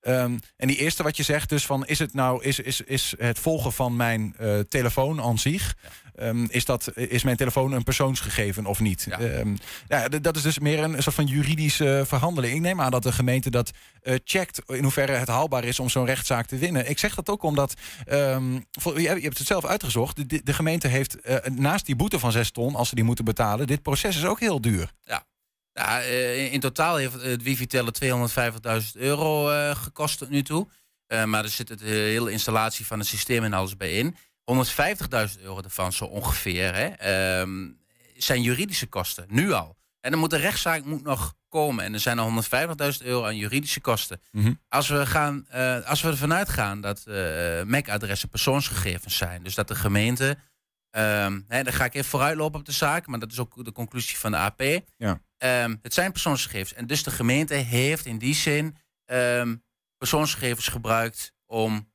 Ehm, en die eerste wat je zegt, dus van is het nou is, is, is het volgen van mijn eh, telefoon aan zich, ehm, is, dat, is mijn telefoon een persoonsgegeven of niet? Ehm, ja, dat is dus meer een soort van juridische verhandeling. Ik neem aan dat de gemeente dat eh, checkt in hoeverre het haalbaar is om zo'n rechtszaak te winnen. Ik zeg dat ook omdat, ehm, je, hebt- het zelf uitgezocht, de, gemeente heeft eh, naast die boete van 6 ton, als ze die moeten betalen, dit proces is ook heel duur. Ja. Ja, eh, in totaal heeft het wifi-tellen 250.000 euro eh, gekost tot nu toe. Eh, maar er zit de hele installatie van het systeem en alles bij in. 150.000 euro ervan zo ongeveer hè, ehm, zijn juridische kosten, nu al. En dan moet de rechtszaak moet nog komen. En er zijn al 150.000 euro aan juridische kosten. Als we, gaan, eh, als we ervan uitgaan dat eh MAC-adressen persoonsgegevens zijn, dus dat de gemeente, hè, dan ga ik even vooruitlopen op de zaak, maar dat is ook de conclusie van de AP. Ja. Ehm, het zijn persoonsgegevens. En dus de gemeente heeft in die zin persoonsgegevens gebruikt om,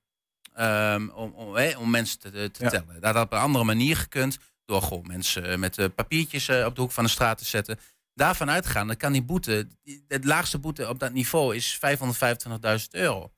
ehm, om, om, mensen te, te Ja. tellen. Dat had op een andere manier gekund. Door gewoon mensen eh, met eh, papiertjes eh, op de hoek van de straat te zetten. Daarvan uitgaan, dan kan die boete, het laagste boete op dat niveau is 525.000 euro.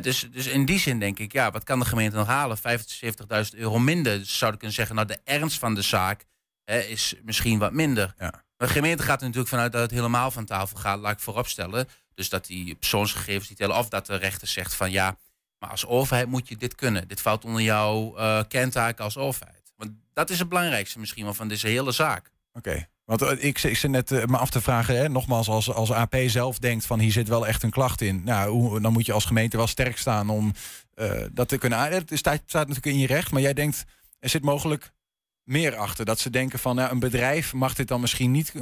Dus, dus in die zin denk ik, ja, wat kan de gemeente nog halen? 75.000 euro minder. Dus zou ik kunnen zeggen, nou, de ernst van de zaak is misschien wat minder. Maar de gemeente gaat er natuurlijk vanuit dat het helemaal van tafel gaat, laat ik vooropstellen. Dus dat die persoonsgegevens die tellen, of dat de rechter zegt van ja, maar als overheid moet je dit kunnen. Dit valt onder jouw kentaken als overheid. Want dat is het belangrijkste misschien wel van deze hele zaak. Oké. Want eh, ik, ik zit net eh, me af te vragen, hè, nogmaals, als, als AP zelf denkt van hier zit wel echt een klacht in. Nou, dan moet je als gemeente wel sterk staan om dat te kunnen aan. Het staat, natuurlijk in je recht, maar jij denkt, er zit mogelijk meer achter. Dat ze denken van, nou, een bedrijf mag dit dan misschien niet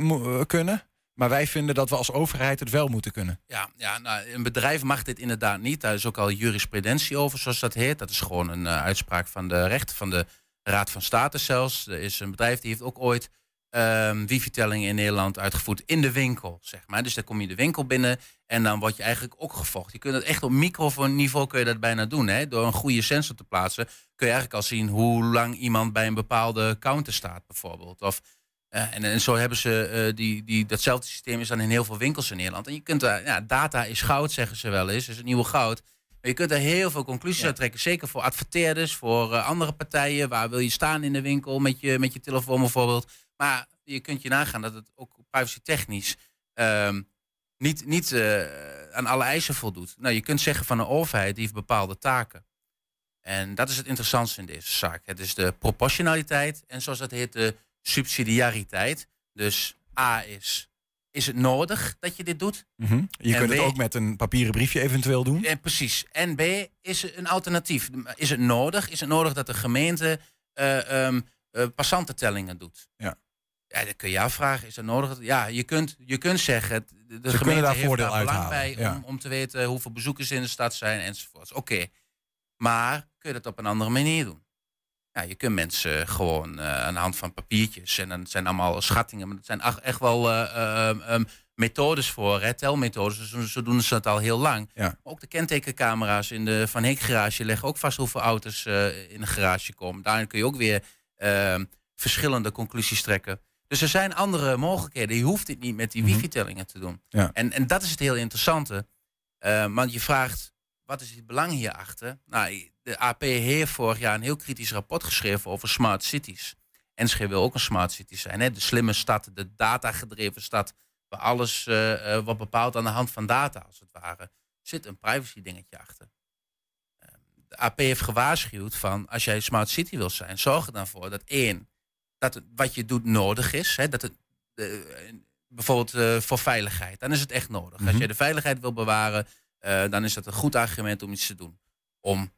kunnen. Maar wij vinden dat we als overheid het wel moeten kunnen. Ja, ja nou, een bedrijf mag dit inderdaad niet. Daar is ook al jurisprudentie over, zoals dat heet. Dat is gewoon een eh, uitspraak van de rechter van de Raad van State zelfs. Er is een bedrijf die heeft ook ooit ehm wifi-tellingen in Nederland uitgevoerd in de winkel, zeg maar. Dus dan kom je de winkel binnen en dan word je eigenlijk ook gevolgd. Je kunt het echt op microfoniveau kun je dat bijna doen. Hè? Door een goede sensor te plaatsen kun je eigenlijk al zien hoe lang iemand bij een bepaalde counter staat, bijvoorbeeld. Of en, en zo hebben ze eh, die, die, datzelfde systeem is dan in heel veel winkels in Nederland. En je kunt daar, ja, data is goud, zeggen ze wel eens, is het nieuwe goud. Maar je kunt er heel veel conclusies uit trekken. Zeker voor adverteerders, voor eh, andere partijen. Waar wil je staan in de winkel met je, met je telefoon bijvoorbeeld. Maar je kunt je nagaan dat het ook privacy technisch ehm, niet, niet eh, aan alle eisen voldoet. Nou, je kunt zeggen van een overheid die heeft bepaalde taken. En dat is het interessantste in deze zaak. Het is de proportionaliteit en zoals dat heet de subsidiariteit. Dus A is, is het nodig dat je dit doet? Mhm. Je En kunt het ook met een papieren briefje eventueel doen. En precies. En B, is een alternatief? Is het nodig? Is het nodig dat de gemeente ehm, eh, passantentellingen doet? Ja. Ja, dat kun je afvragen. Is dat nodig? Ja, je kunt, je kunt zeggen, de gemeente daar heeft daar belang uithalen, bij ja. om, om te weten hoeveel bezoekers in de stad zijn enzovoorts. Oké. Maar kun je dat op een andere manier doen? Ja, je kunt mensen gewoon eh, aan de hand van papiertjes. En dan zijn allemaal schattingen. Maar dat zijn ach- echt wel eh, eh, ehm, methodes voor, hè, telmethodes. Zo, zo doen ze dat al heel lang. Maar ook de kentekencamera's in de Van Heek garage leggen ook vast hoeveel auto's eh, in een garage komen. Daarin kun je ook weer ehm, verschillende conclusies trekken. Dus er zijn andere mogelijkheden. Je hoeft dit niet met die wifi-tellingen te doen. Ja. En, en dat is het heel interessante. Want je vraagt, wat is het belang hierachter? Nou, de AP heeft vorig jaar een heel kritisch rapport geschreven over smart cities. Enschede wil ook een smart city zijn. Hè? De slimme stad, de datagedreven stad, waar alles eh, wordt bepaald aan de hand van data, als het ware. Zit een privacy dingetje achter. Eh, De AP heeft gewaarschuwd van, als jij smart city wil zijn, zorg er dan voor dat één, dat het, wat je doet nodig is. Hè? Dat het, eh, bijvoorbeeld voor veiligheid, dan is het echt nodig. Als Mhm. je de veiligheid wil bewaren, dan is dat een goed argument om iets te doen. Om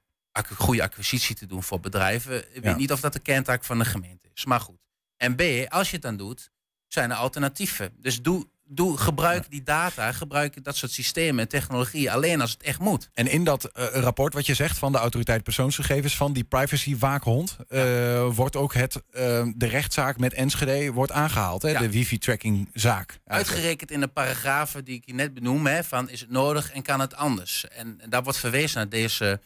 goede acquisitie te doen voor bedrijven. Ik weet niet of dat de kerntaak van de gemeente is, maar goed. En B, als je het dan doet, zijn er alternatieven. Dus doe, doe, gebruik die data, gebruik dat soort systemen en technologie alleen als het echt moet. En in dat eh, rapport wat je zegt van de autoriteit persoonsgegevens, van die privacy-waakhond, eh, wordt ook het, eh, de rechtszaak met Enschede wordt aangehaald. Hè? Ja. De wifi-tracking-zaak. Uitgerekend in de paragrafen die ik je net benoem, hè, van is het nodig en kan het anders? En, en daar wordt verwezen naar deze,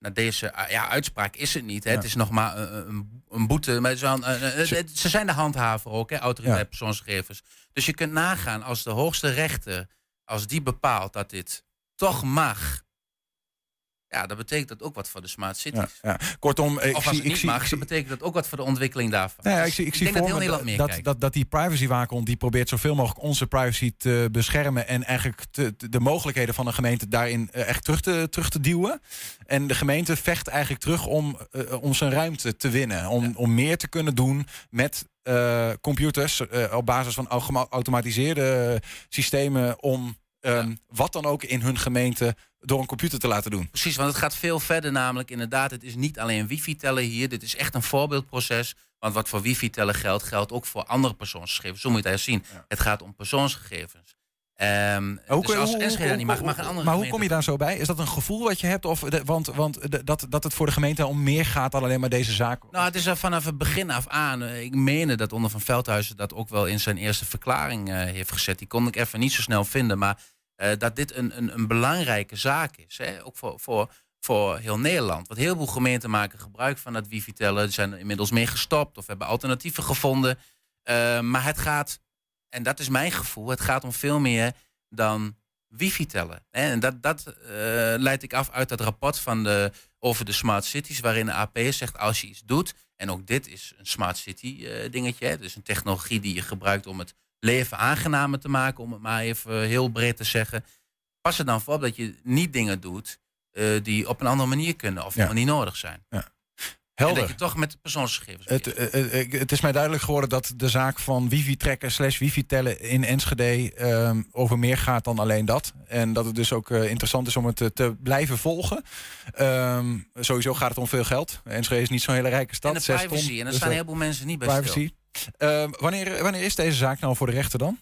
naar deze ah, ja, uitspraak. Is het niet? Hè? Ja. Het is nog maar een, een, een boete. Maar wel het- ze zijn de handhaver ook, hè, autoriteit Ja. persoonsgegevens. Dus je kunt nagaan als de hoogste rechter, als die bepaalt dat dit toch mag. Ja, dat betekent dat ook wat voor de smart cities. Ja, ja. Kortom, ik of als zie, ik zie, mag, ik zie, betekent dat ook wat voor de ontwikkeling daarvan. Nou ja, ik Dus zie, ik zie denk dat voor dat, meer dat, kijkt. dat, die privacywaakhond die probeert zoveel mogelijk onze privacy te beschermen en eigenlijk te- de mogelijkheden van een gemeente daarin eh, echt terug te, terug te duwen. En de gemeente vecht eigenlijk terug om, eh, om zijn ruimte te winnen. Om, om meer te kunnen doen met eh, computers op basis van geautomatiseerde systemen om ehm, wat dan ook in hun gemeente door een computer te laten doen. Precies, want het gaat veel verder namelijk. Inderdaad, het is niet alleen wifi-tellen hier. Dit is echt een voorbeeldproces. Want wat voor wifi-tellen geldt, geldt ook voor andere persoonsgegevens. Zo moet je het eigenlijk zien. Het gaat om persoonsgegevens. Hoe- dus als hoe- Enschede dat niet mag, mag een andere Maar hoe kom je daar zo bij? Is dat een gevoel wat je hebt? Of de- want want de- dat, dat het voor de gemeente om meer gaat dan alleen maar deze zaak? Nou, het is er vanaf het begin af aan. eh, Ik meen dat onder Van Veldhuizen dat ook wel in zijn eerste verklaring eh, heeft gezet. Die kon ik even niet zo snel vinden. Maar eh, dat dit een, een, een belangrijke zaak is. Hè? Ook voor, voor, voor heel Nederland. Want heel veel gemeenten maken gebruik van dat wifi-tellen. Zijn er inmiddels mee gestopt of hebben alternatieven gevonden. Maar het gaat, en dat is mijn gevoel, het gaat om veel meer dan wifi-tellen. hè. En dat, dat eh, leid ik af uit dat rapport van de, over de smart cities, waarin de AP zegt als je iets doet, en ook dit is een smart city eh, dingetje, hè, dus een technologie die je gebruikt om het leven aangenamer te maken, om het maar even heel breed te zeggen. Pas er dan voor op dat je niet dingen doet eh, die op een andere manier kunnen of helemaal niet nodig zijn. En Helder. dat je toch met persoonsgegevens Het, eh, eh, het is mij duidelijk geworden dat de zaak van wifi-trekken slash wifi-tellen in Enschede ehm, over meer gaat dan alleen dat. En dat het dus ook eh, interessant is om het eh, te blijven volgen. Ehm, sowieso gaat het om veel geld. Enschede is niet zo'n hele rijke stad. En de privacy, ton. en daar Dus staan veel mensen niet bij privacy. Ehm, wanneer, wanneer is deze zaak nou voor de rechter dan?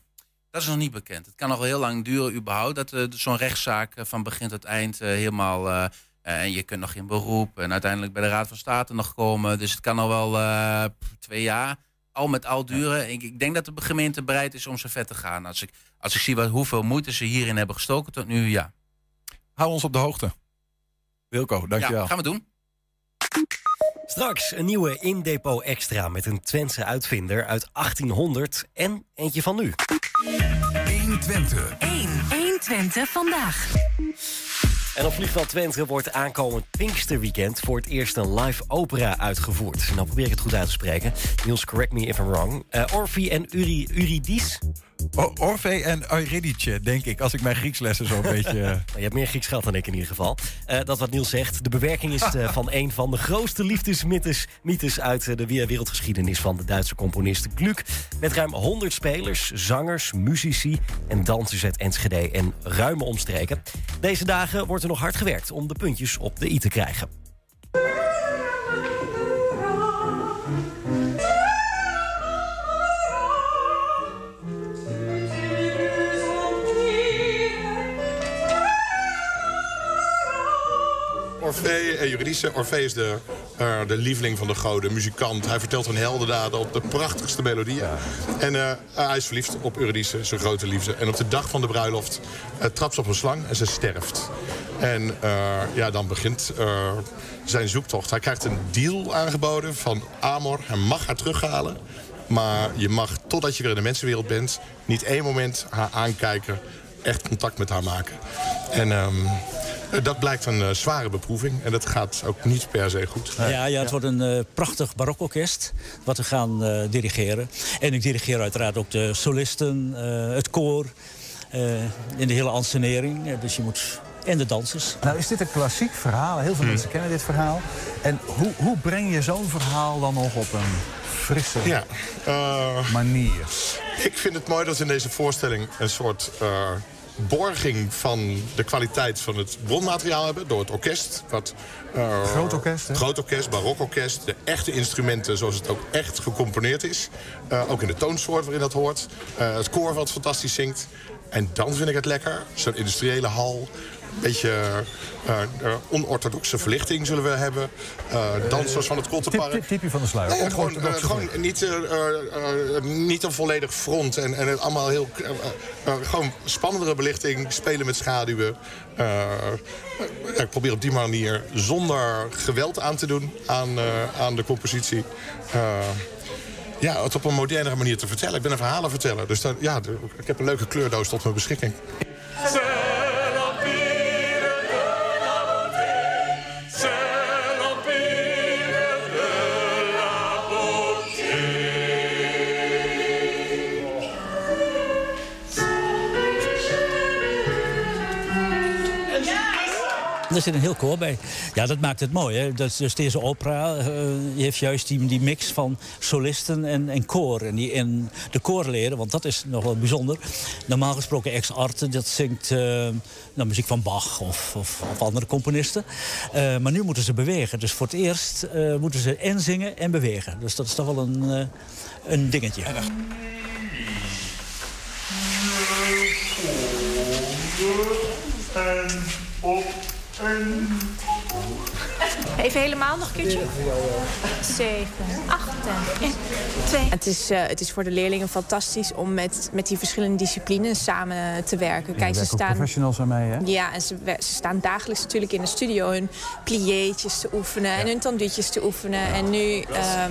Dat is nog niet bekend. Het kan nog wel heel lang duren überhaupt. Dat zo'n rechtszaak van begin tot eind helemaal... eh, eh, en je kunt nog in beroep en uiteindelijk bij de Raad van State nog komen. Dus het kan nog wel eh, twee jaar al met al duren. Ik, ik denk dat de gemeente bereid is om zo ver te gaan. Als ik, als ik zie wat, hoeveel moeite ze hierin hebben gestoken tot nu, ja. Hou ons op de hoogte. Wilco, dankjewel. Ja, gaan we doen. Straks een nieuwe In-Depot Extra met een Twentse uitvinder uit 1800 en eentje van nu. 1 Twente. 1. 1 Twente vandaag. En op Vliegveld Twente wordt aankomend Pinksterweekend voor het eerst een live opera uitgevoerd. Nou probeer ik het goed uit te spreken. Niels, correct me if I'm wrong. Eh Orphy en Uri, Eurydice. Orfe en Eurydice, denk ik, als ik mijn Griekslessen zo een beetje... eh, Nou, je hebt meer Grieks gehad dan ik in ieder geval. Eh, dat wat Niels zegt. De bewerking is eh, van een van de grootste liefdesmythes mythes uit de wereldgeschiedenis van de Duitse componist Gluck. Met ruim 100 spelers, zangers, muzici en dansers uit Enschede en ruime omstreken. Deze dagen wordt er nog hard gewerkt om de puntjes op de i te krijgen. Orfee en Eurydice. Orfee is de eh, de lieveling van de goden, muzikant. Hij vertelt hun heldendaden op de prachtigste melodieën. En eh, hij is verliefd op Eurydice, zijn grote liefde. En op de dag van de bruiloft uh, trapt ze op een slang en ze sterft. En eh, ja, dan begint eh, zijn zoektocht. Hij krijgt een deal aangeboden van Amor. Hij mag haar terughalen. Maar je mag, totdat je weer in de mensenwereld bent... niet één moment haar aankijken, echt contact met haar maken. En ehm, dat blijkt een eh, zware beproeving. En dat gaat ook niet per se goed. Ja, ja, het wordt een eh, prachtig barokorkest wat we gaan eh, dirigeren. En ik dirigeer uiteraard ook de solisten, eh, het koor... eh, in de hele ansenering. Eh, Dus je moet... En de dansers. Nou is dit een klassiek verhaal. Heel veel Hmm. mensen kennen dit verhaal. En hoe, hoe breng je zo'n verhaal dan nog op een frisse Ja, eh, manier? Ik vind het mooi dat we in deze voorstelling een soort eh, borging van de kwaliteit van het bronmateriaal hebben door het orkest. Wat, eh, Groot orkest, hè? Groot orkest, barokorkest. De echte instrumenten zoals het ook echt gecomponeerd is. Eh, ook in de toonsoort waarin dat hoort. Eh, het koor wat fantastisch zingt. En dan vind ik het lekker. Zo'n industriële hal. Een beetje eh, eh, onorthodoxe verlichting zullen we hebben. Eh, dansers van het Kottenpark. Tip, tipje van de sluier. Nee, gewoon, gewoon niet, eh, eh, eh, niet een volledig front. En, en het allemaal heel... gewoon spannendere belichting, spelen met schaduwen. Ik probeer op die manier zonder geweld aan te doen aan, eh, aan de compositie. Eh, ja, het op een modernere manier te vertellen. Ik ben een verhalenverteller. Dus dan, ja, ik heb een leuke kleurdoos tot mijn beschikking. Er zit een heel koor bij. Ja, dat maakt het mooi. Hè? Dus, dus deze opera eh, heeft juist die, die mix van solisten en, en koor. En, die, en de koorleren, want dat is nog wel bijzonder. Normaal gesproken ex arte, dat zingt eh, nou, muziek van Bach of, of, andere componisten. Eh, maar nu moeten ze bewegen. Dus voor het eerst eh, moeten ze en zingen en bewegen. Dus dat is toch wel een, eh, een dingetje. En op. Even helemaal nog een keertje. Zeven, acht en twee. Het is, eh, het is voor de leerlingen fantastisch om met, met die verschillende disciplines samen te werken. Kijk, ze staan. professionals aan mee, hè? Ja, en ze, ze staan dagelijks natuurlijk in de studio hun pliétjes te oefenen en hun tandutjes te oefenen. En nu ehm,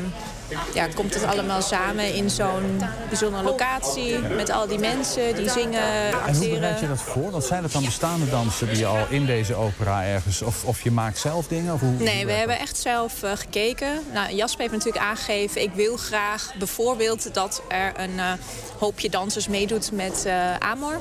ja, komt het allemaal samen in zo'n bijzondere locatie met al die mensen die zingen, En hoe acteren. bereid je dat voor? Want zijn het dan bestaande dansen die je al in deze opera ergens... of, of je maakt zelf dingen? Of hoe, Nee, we hebben echt zelf eh, gekeken. Nou, Jasper heeft natuurlijk aangegeven... ik wil graag bijvoorbeeld dat er een eh, hoopje dansers meedoet met eh, Amor.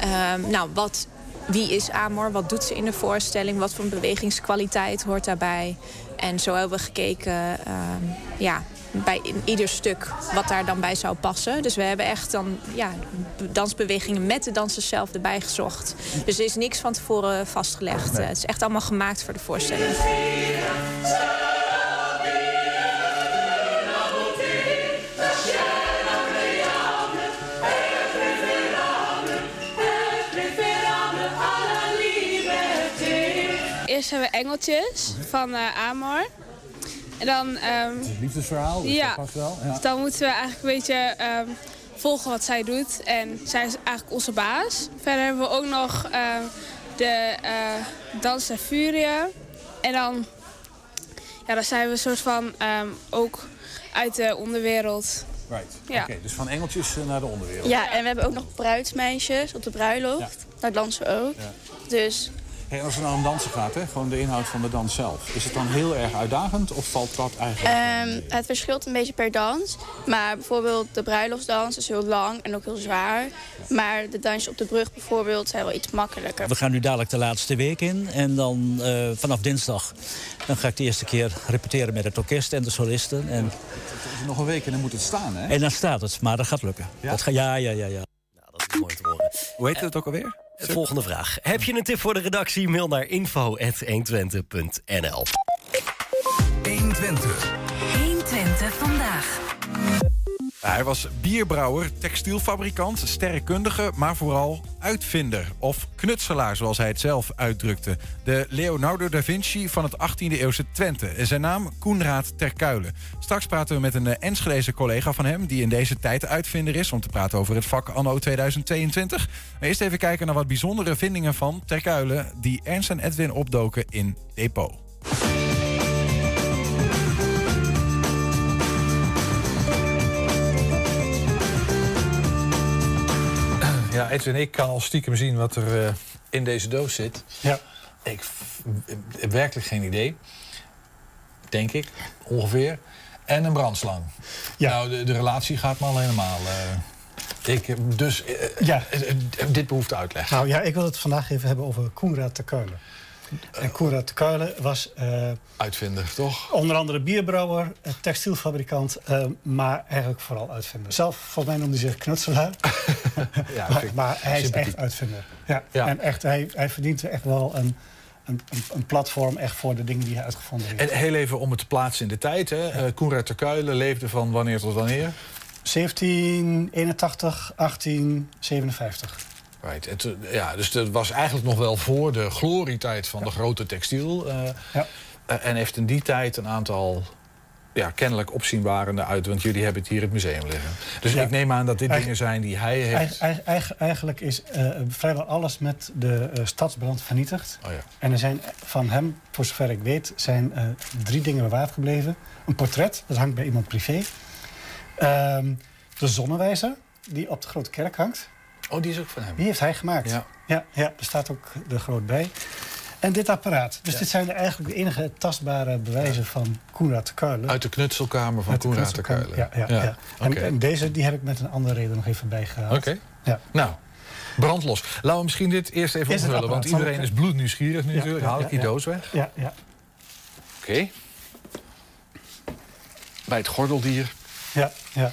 Ehm, nou, wat, wie is Amor? Wat doet ze in de voorstelling? Wat voor bewegingskwaliteit hoort daarbij? En zo hebben we gekeken ehm, ja, bij in ieder stuk wat daar dan bij zou passen. Dus we hebben echt dan ja, dansbewegingen met de dansers zelf erbij gezocht. Dus er is niks van tevoren vastgelegd. Nee. Het is echt allemaal gemaakt voor de voorstelling. Eerst hebben we Engeltjes van eh, Amor. En dan, ehm, Het liefdesverhaal, dus Ja. dat past wel. Ja. dus dan moeten we eigenlijk een beetje ehm, volgen wat zij doet. En zij is eigenlijk onze baas. Verder hebben we ook nog ehm, de eh Dans der Furia. En dan, ja, dan zijn we een soort van ehm, ook uit de onderwereld. Right. Ja. Oké, dus van engeltjes eh, naar de onderwereld. Ja, en we hebben ook nog bruidsmeisjes op de bruiloft. Daar dansen we ook. Ja. Dus Hey, als het nou om dansen gaat, hè, gewoon de inhoud van de dans zelf. Is het dan heel erg uitdagend of valt dat eigenlijk... Ehm, het verschilt een beetje per dans. Maar bijvoorbeeld de bruiloftsdans is heel lang en ook heel zwaar. Maar de dansjes op de brug bijvoorbeeld zijn wel iets makkelijker. We gaan nu dadelijk de laatste week in. En dan eh, vanaf dinsdag dan ga ik de eerste keer repeteren met het orkest en de solisten. En, Het is nog een week en dan moet het staan, hè? en dan staat het, maar dat gaat lukken. Ja? Dat ga, ja, ja, ja, ja. Dat is mooi te horen. Hoe heet het ook alweer? Volgende vraag. Heb je een tip voor de redactie? Mail naar info.120.nl 120. 120 vandaag. Hij was bierbrouwer, textielfabrikant, sterrenkundige, maar vooral uitvinder of knutselaar, zoals hij het zelf uitdrukte. De Leonardo da Vinci van het 18e-eeuwse Twente. En Zijn naam Koenraad Terkuilen. Straks praten we met een eh, Enschedeze collega van hem, die in deze tijd uitvinder is, om te praten over het vak anno 2022. Maar eerst even kijken naar wat bijzondere vindingen van Terkuilen, die Ernst en Edwin opdoken in Depot. Ja, Edwin, ik kan al stiekem zien wat er eh, in deze doos zit. Ja. Ik heb werkelijk geen idee. Denk ik, ongeveer. En een brandslang. Nou, de, de relatie gaat me al helemaal... eh, ik, eh, dus eh, Ja. eh, eh, dit behoeft uitleg. Nou ja, ik wil het vandaag even hebben over Koenraad te Kuilen. En Koenraad te Kuilen was eh, Uitvinder, toch? onder andere bierbrouwer, eh, textielfabrikant, eh, maar eigenlijk vooral uitvinder. Zelf, volgens mij noemde hij zich knutselaar. Ja, maar, hij is echt uitvinder. Ja. Ja. En echt, hij, hij verdient echt wel een, een, een- platform echt voor de dingen die hij uitgevonden heeft. En heel even om het te plaatsen in de tijd. Hè. Koenraad Terkuilen leefde van wanneer tot wanneer? 1781, 1857. Right. Het, ja, dus dat was eigenlijk nog wel voor de glorietijd van de grote textiel. eh, eh, en heeft in die tijd een aantal ja, kennelijk opzienbarende uit. Want jullie hebben het hier in het museum liggen. Dus Ja. ik neem aan dat dit Eigen- dingen zijn die hij heeft. Eigen- eigen- eigen- eigenlijk is eh, vrijwel alles met de eh, stadsbrand vernietigd. Oh ja. En er zijn van hem, voor zover ik weet, zijn drie dingen bewaard gebleven. Een portret, dat hangt bij iemand privé. Ehm, de zonnewijzer, die op de Grote Kerk hangt. Oh, die is ook van hem? Die heeft hij gemaakt. Ja. Ja, ja, er staat ook er groot bij. En dit apparaat. Dus Ja. dit zijn de eigenlijk de enige tastbare bewijzen van Koenraad Kuilen. Uit de knutselkamer van Uit de Koenraad knutselkamer, Terkuilen. Ja, ja, ja. En, deze die heb ik met een andere reden nog even bijgehaald. Oké. Ja. Nou, brandlos. Laten we misschien dit eerst even onthullen. Want iedereen is bloednieuwsgierig nu Ja, natuurlijk. ja, Haal ik ja, die ja. doos weg. Ja, ja. Oké. Bij het gordeldier. Ja, ja.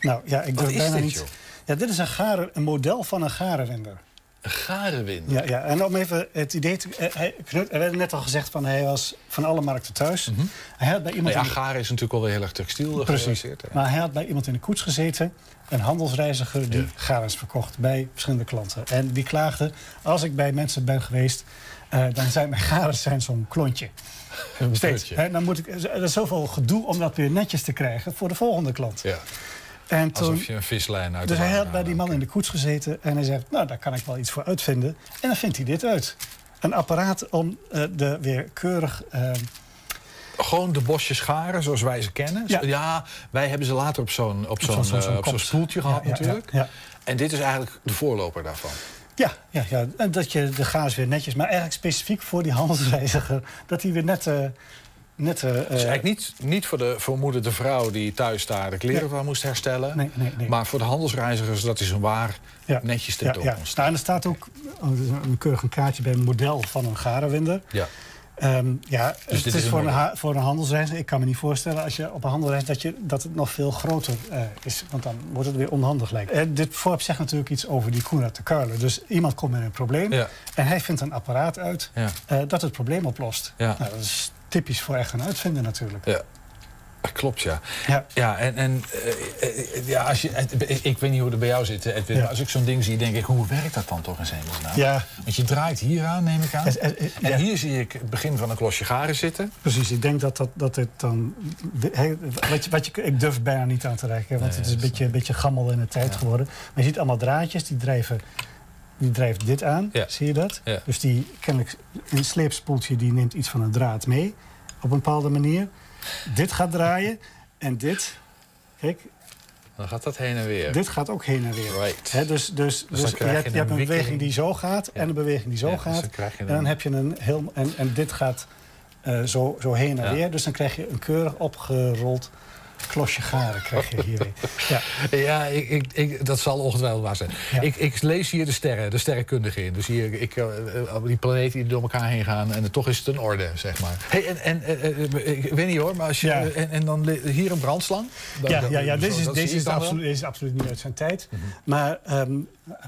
Nou ja, ik durf bijna dit, niet. joh? Ja, dit is een, garen, een model van een garenwinder. Een garenwinder? Ja, ja, en om even het idee te... eh, Hij, Knut, er werd net al gezegd van hij was van alle markten thuis. Hij had bij Nou iemand ja, in de- garen is natuurlijk alweer heel erg textiel eh, Precies. Maar hij had bij iemand in de koets gezeten. Een handelsreiziger die garens verkocht bij verschillende klanten. En die klaagde, als ik bij mensen ben geweest... eh, dan zijn mijn garens zijn zo'n klontje. Steeds. Hè, dan moet ik, er is zoveel gedoe om dat weer netjes te krijgen voor de volgende klant. Ja. En toen, Alsof je een vislijn uit dus hij had bij die man in de koets gezeten en hij zegt, nou, daar kan ik wel iets voor uitvinden. En dan vindt hij dit uit. Een apparaat om eh, de weer keurig... eh, Gewoon de bosjes garen zoals wij ze kennen. Ja. Ja, wij hebben ze later op zo'n op zo'n kont. stoeltje Ja, gehad ja, natuurlijk. ja, ja. En dit is eigenlijk de voorloper daarvan. ja, ja, ja, en dat je de gaas weer netjes... maar eigenlijk specifiek voor die handelsreiziger... dat hij weer net... eh, net Het is eh, eigenlijk niet, niet voor de vermoedende vrouw die thuis daar de kleren van moest herstellen. Nee, nee, nee. Maar voor de handelsreizigers dat is een waar ja, netjes ja, tentoon ja. Nou, en er staat ook oh, een keurig een kaartje bij een model van een garenwinder. Ja. Ehm, ja, Dus het dit is, is een voor, een ha- voor een handelsreiziger. Ik kan me niet voorstellen als je op een handelsreis dat, je, dat het nog veel groter eh, is. Want dan wordt het weer onhandig lijkt. Eh, dit voorwerp zegt natuurlijk iets over die Koenraad te Kuilen. Dus iemand komt met een probleem. Ja. En hij vindt een apparaat uit Ja. dat het probleem oplost. Ja. Nou, dat is typisch voor echt een uitvinder natuurlijk. Ja. Klopt, ja. Ja. Ja, en, en eh, eh, ja, als je, ik, ik weet niet hoe het bij jou zit, Edwin. Ja. Maar als ik zo'n ding zie, denk ik, hoe werkt dat dan toch in hemelsnaam? Ja. Want je draait hier aan, neem ik aan. Eh, eh, eh, En ja. hier zie ik het begin van een klosje garen zitten. Precies, ik denk dat, dat, dat het dan... he- wat je, wat je, ik durf bijna niet aan te reiken, want Nee, het is een beetje, een beetje gammel in de tijd geworden. Maar je ziet allemaal draadjes, die drijven... Die drijft dit aan, Ja. zie je dat? Ja. Dus die, kennelijk, een sleepspoeltje die neemt iets van een draad mee. Op een bepaalde manier. Dit gaat draaien. En dit, kijk, Dan gaat dat heen en weer. dit gaat ook heen en weer. Right. Dus dus, dan dus je, hebt, een beweging die zo gaat en een beweging die zo dus gaat. dan En dan een- heb je een heel. En, en dit gaat eh, zo, zo heen en weer. Dus dan krijg je een keurig opgerold klosje garen. Krijg je hier weer. Ja. Ja, ik, ik, ik, dat zal ongetwijfeld waar zijn. Ja. Ik, ik lees hier de sterren, de sterrenkundige in. Dus hier, ik, eh, eh, die planeten die door elkaar heen gaan. En toch is het een orde, zeg maar. Hey, en, en, eh, ik weet niet hoor, maar als je, Ja. en, en dan hier een brandslang? Dan- Ja, ja, ja, deze is, deze is, absoluut, deze is absoluut niet uit zijn tijd. Maar ehm,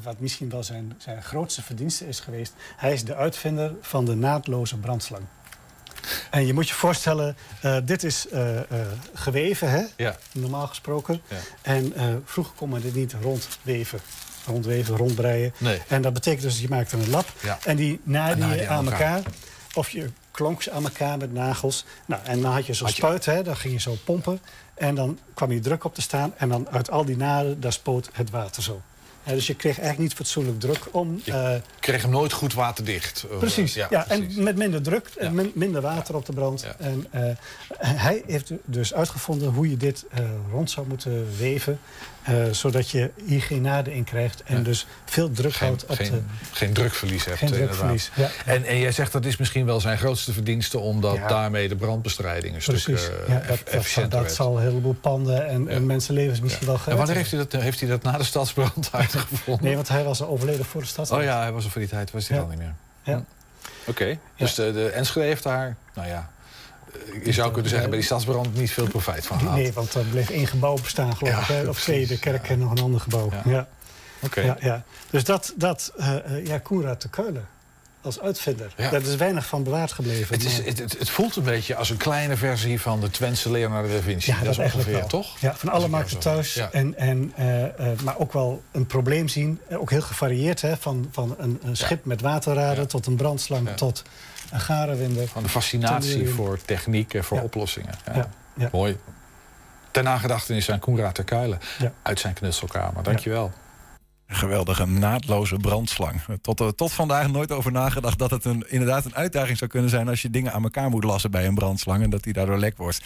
wat misschien wel zijn, zijn grootste verdienste is geweest... hij is de uitvinder van de naadloze brandslang. En je moet je voorstellen, eh, dit is eh, eh, geweven, hè? Ja. normaal gesproken. Ja. En vroeger kon men dit niet rondweven. Rondweven, rondbreien. Nee. En dat betekent dus, je maakt er een lap. Ja. En die naaide je aan elkaar. elkaar. Of je klonk ze aan elkaar met nagels. Nou, en dan had je zo'n spuit, hè? Dan ging je zo pompen. En dan kwam je druk op te staan. En dan uit al die naden, daar spoot het water zo. Dus je kreeg eigenlijk niet fatsoenlijk druk om... eh, kreeg hem nooit goed waterdicht. Eh, Precies, ja, precies. en met minder druk en min- minder water op de brand. En eh, hij heeft dus uitgevonden hoe je dit rond zou moeten weven... eh, zodat je hier geen in krijgt en dus veel druk geen, houdt op geen, de... geen drukverlies hebt. Geen inderdaad. drukverlies, ja. En, en jij zegt dat is misschien wel zijn grootste verdienste... omdat daarmee de brandbestrijding een Precies, stuk eh, dat, efficiënter dat zal een heleboel panden en, en mensenlevens misschien wel En wanneer heeft hij dat, heeft hij dat na de stadsbrand uitgevonden? Nee, want hij was al overleden voor de stad. Oh ja, hij was er voor die tijd, was hij al niet meer. Ja. Oké, dus de, de Enschede heeft daar, nou ja... Je zou kunnen zeggen, bij die stadsbrand niet veel profijt van gehad. Nee, want er bleef één gebouw bestaan, geloof ik. Hè? Of twee, de kerk en nog een ander gebouw. Ja. Ja. Oké. Ja, ja. Dus dat, dat eh, eh, ja, Koenraad de Kuilen als uitvinder. Ja. Daar is weinig van bewaard gebleven. Het, is, het, het, het voelt een beetje als een kleine versie van de Twentse Leonardo da Vinci. ja, dat, is eigenlijk ongeveer, wel. toch? Ja, van alle markten thuis. Ja. En, en, eh, maar ook wel een probleem zien. Ook heel gevarieerd. Hè? Van, van een, een schip met waterraden tot een brandslang tot een garenwinder. Van de fascinatie voor techniek en voor Ja. oplossingen. Ja. Mooi. Ter nagedachtenis aan Koenraad ter Kuilen. Uit zijn knutselkamer. Dankjewel. Een geweldige naadloze brandslang. Tot, eh, tot vandaag nooit over nagedacht dat het een, inderdaad een uitdaging zou kunnen zijn als je dingen aan elkaar moet lassen bij een brandslang en dat die daardoor lek wordt.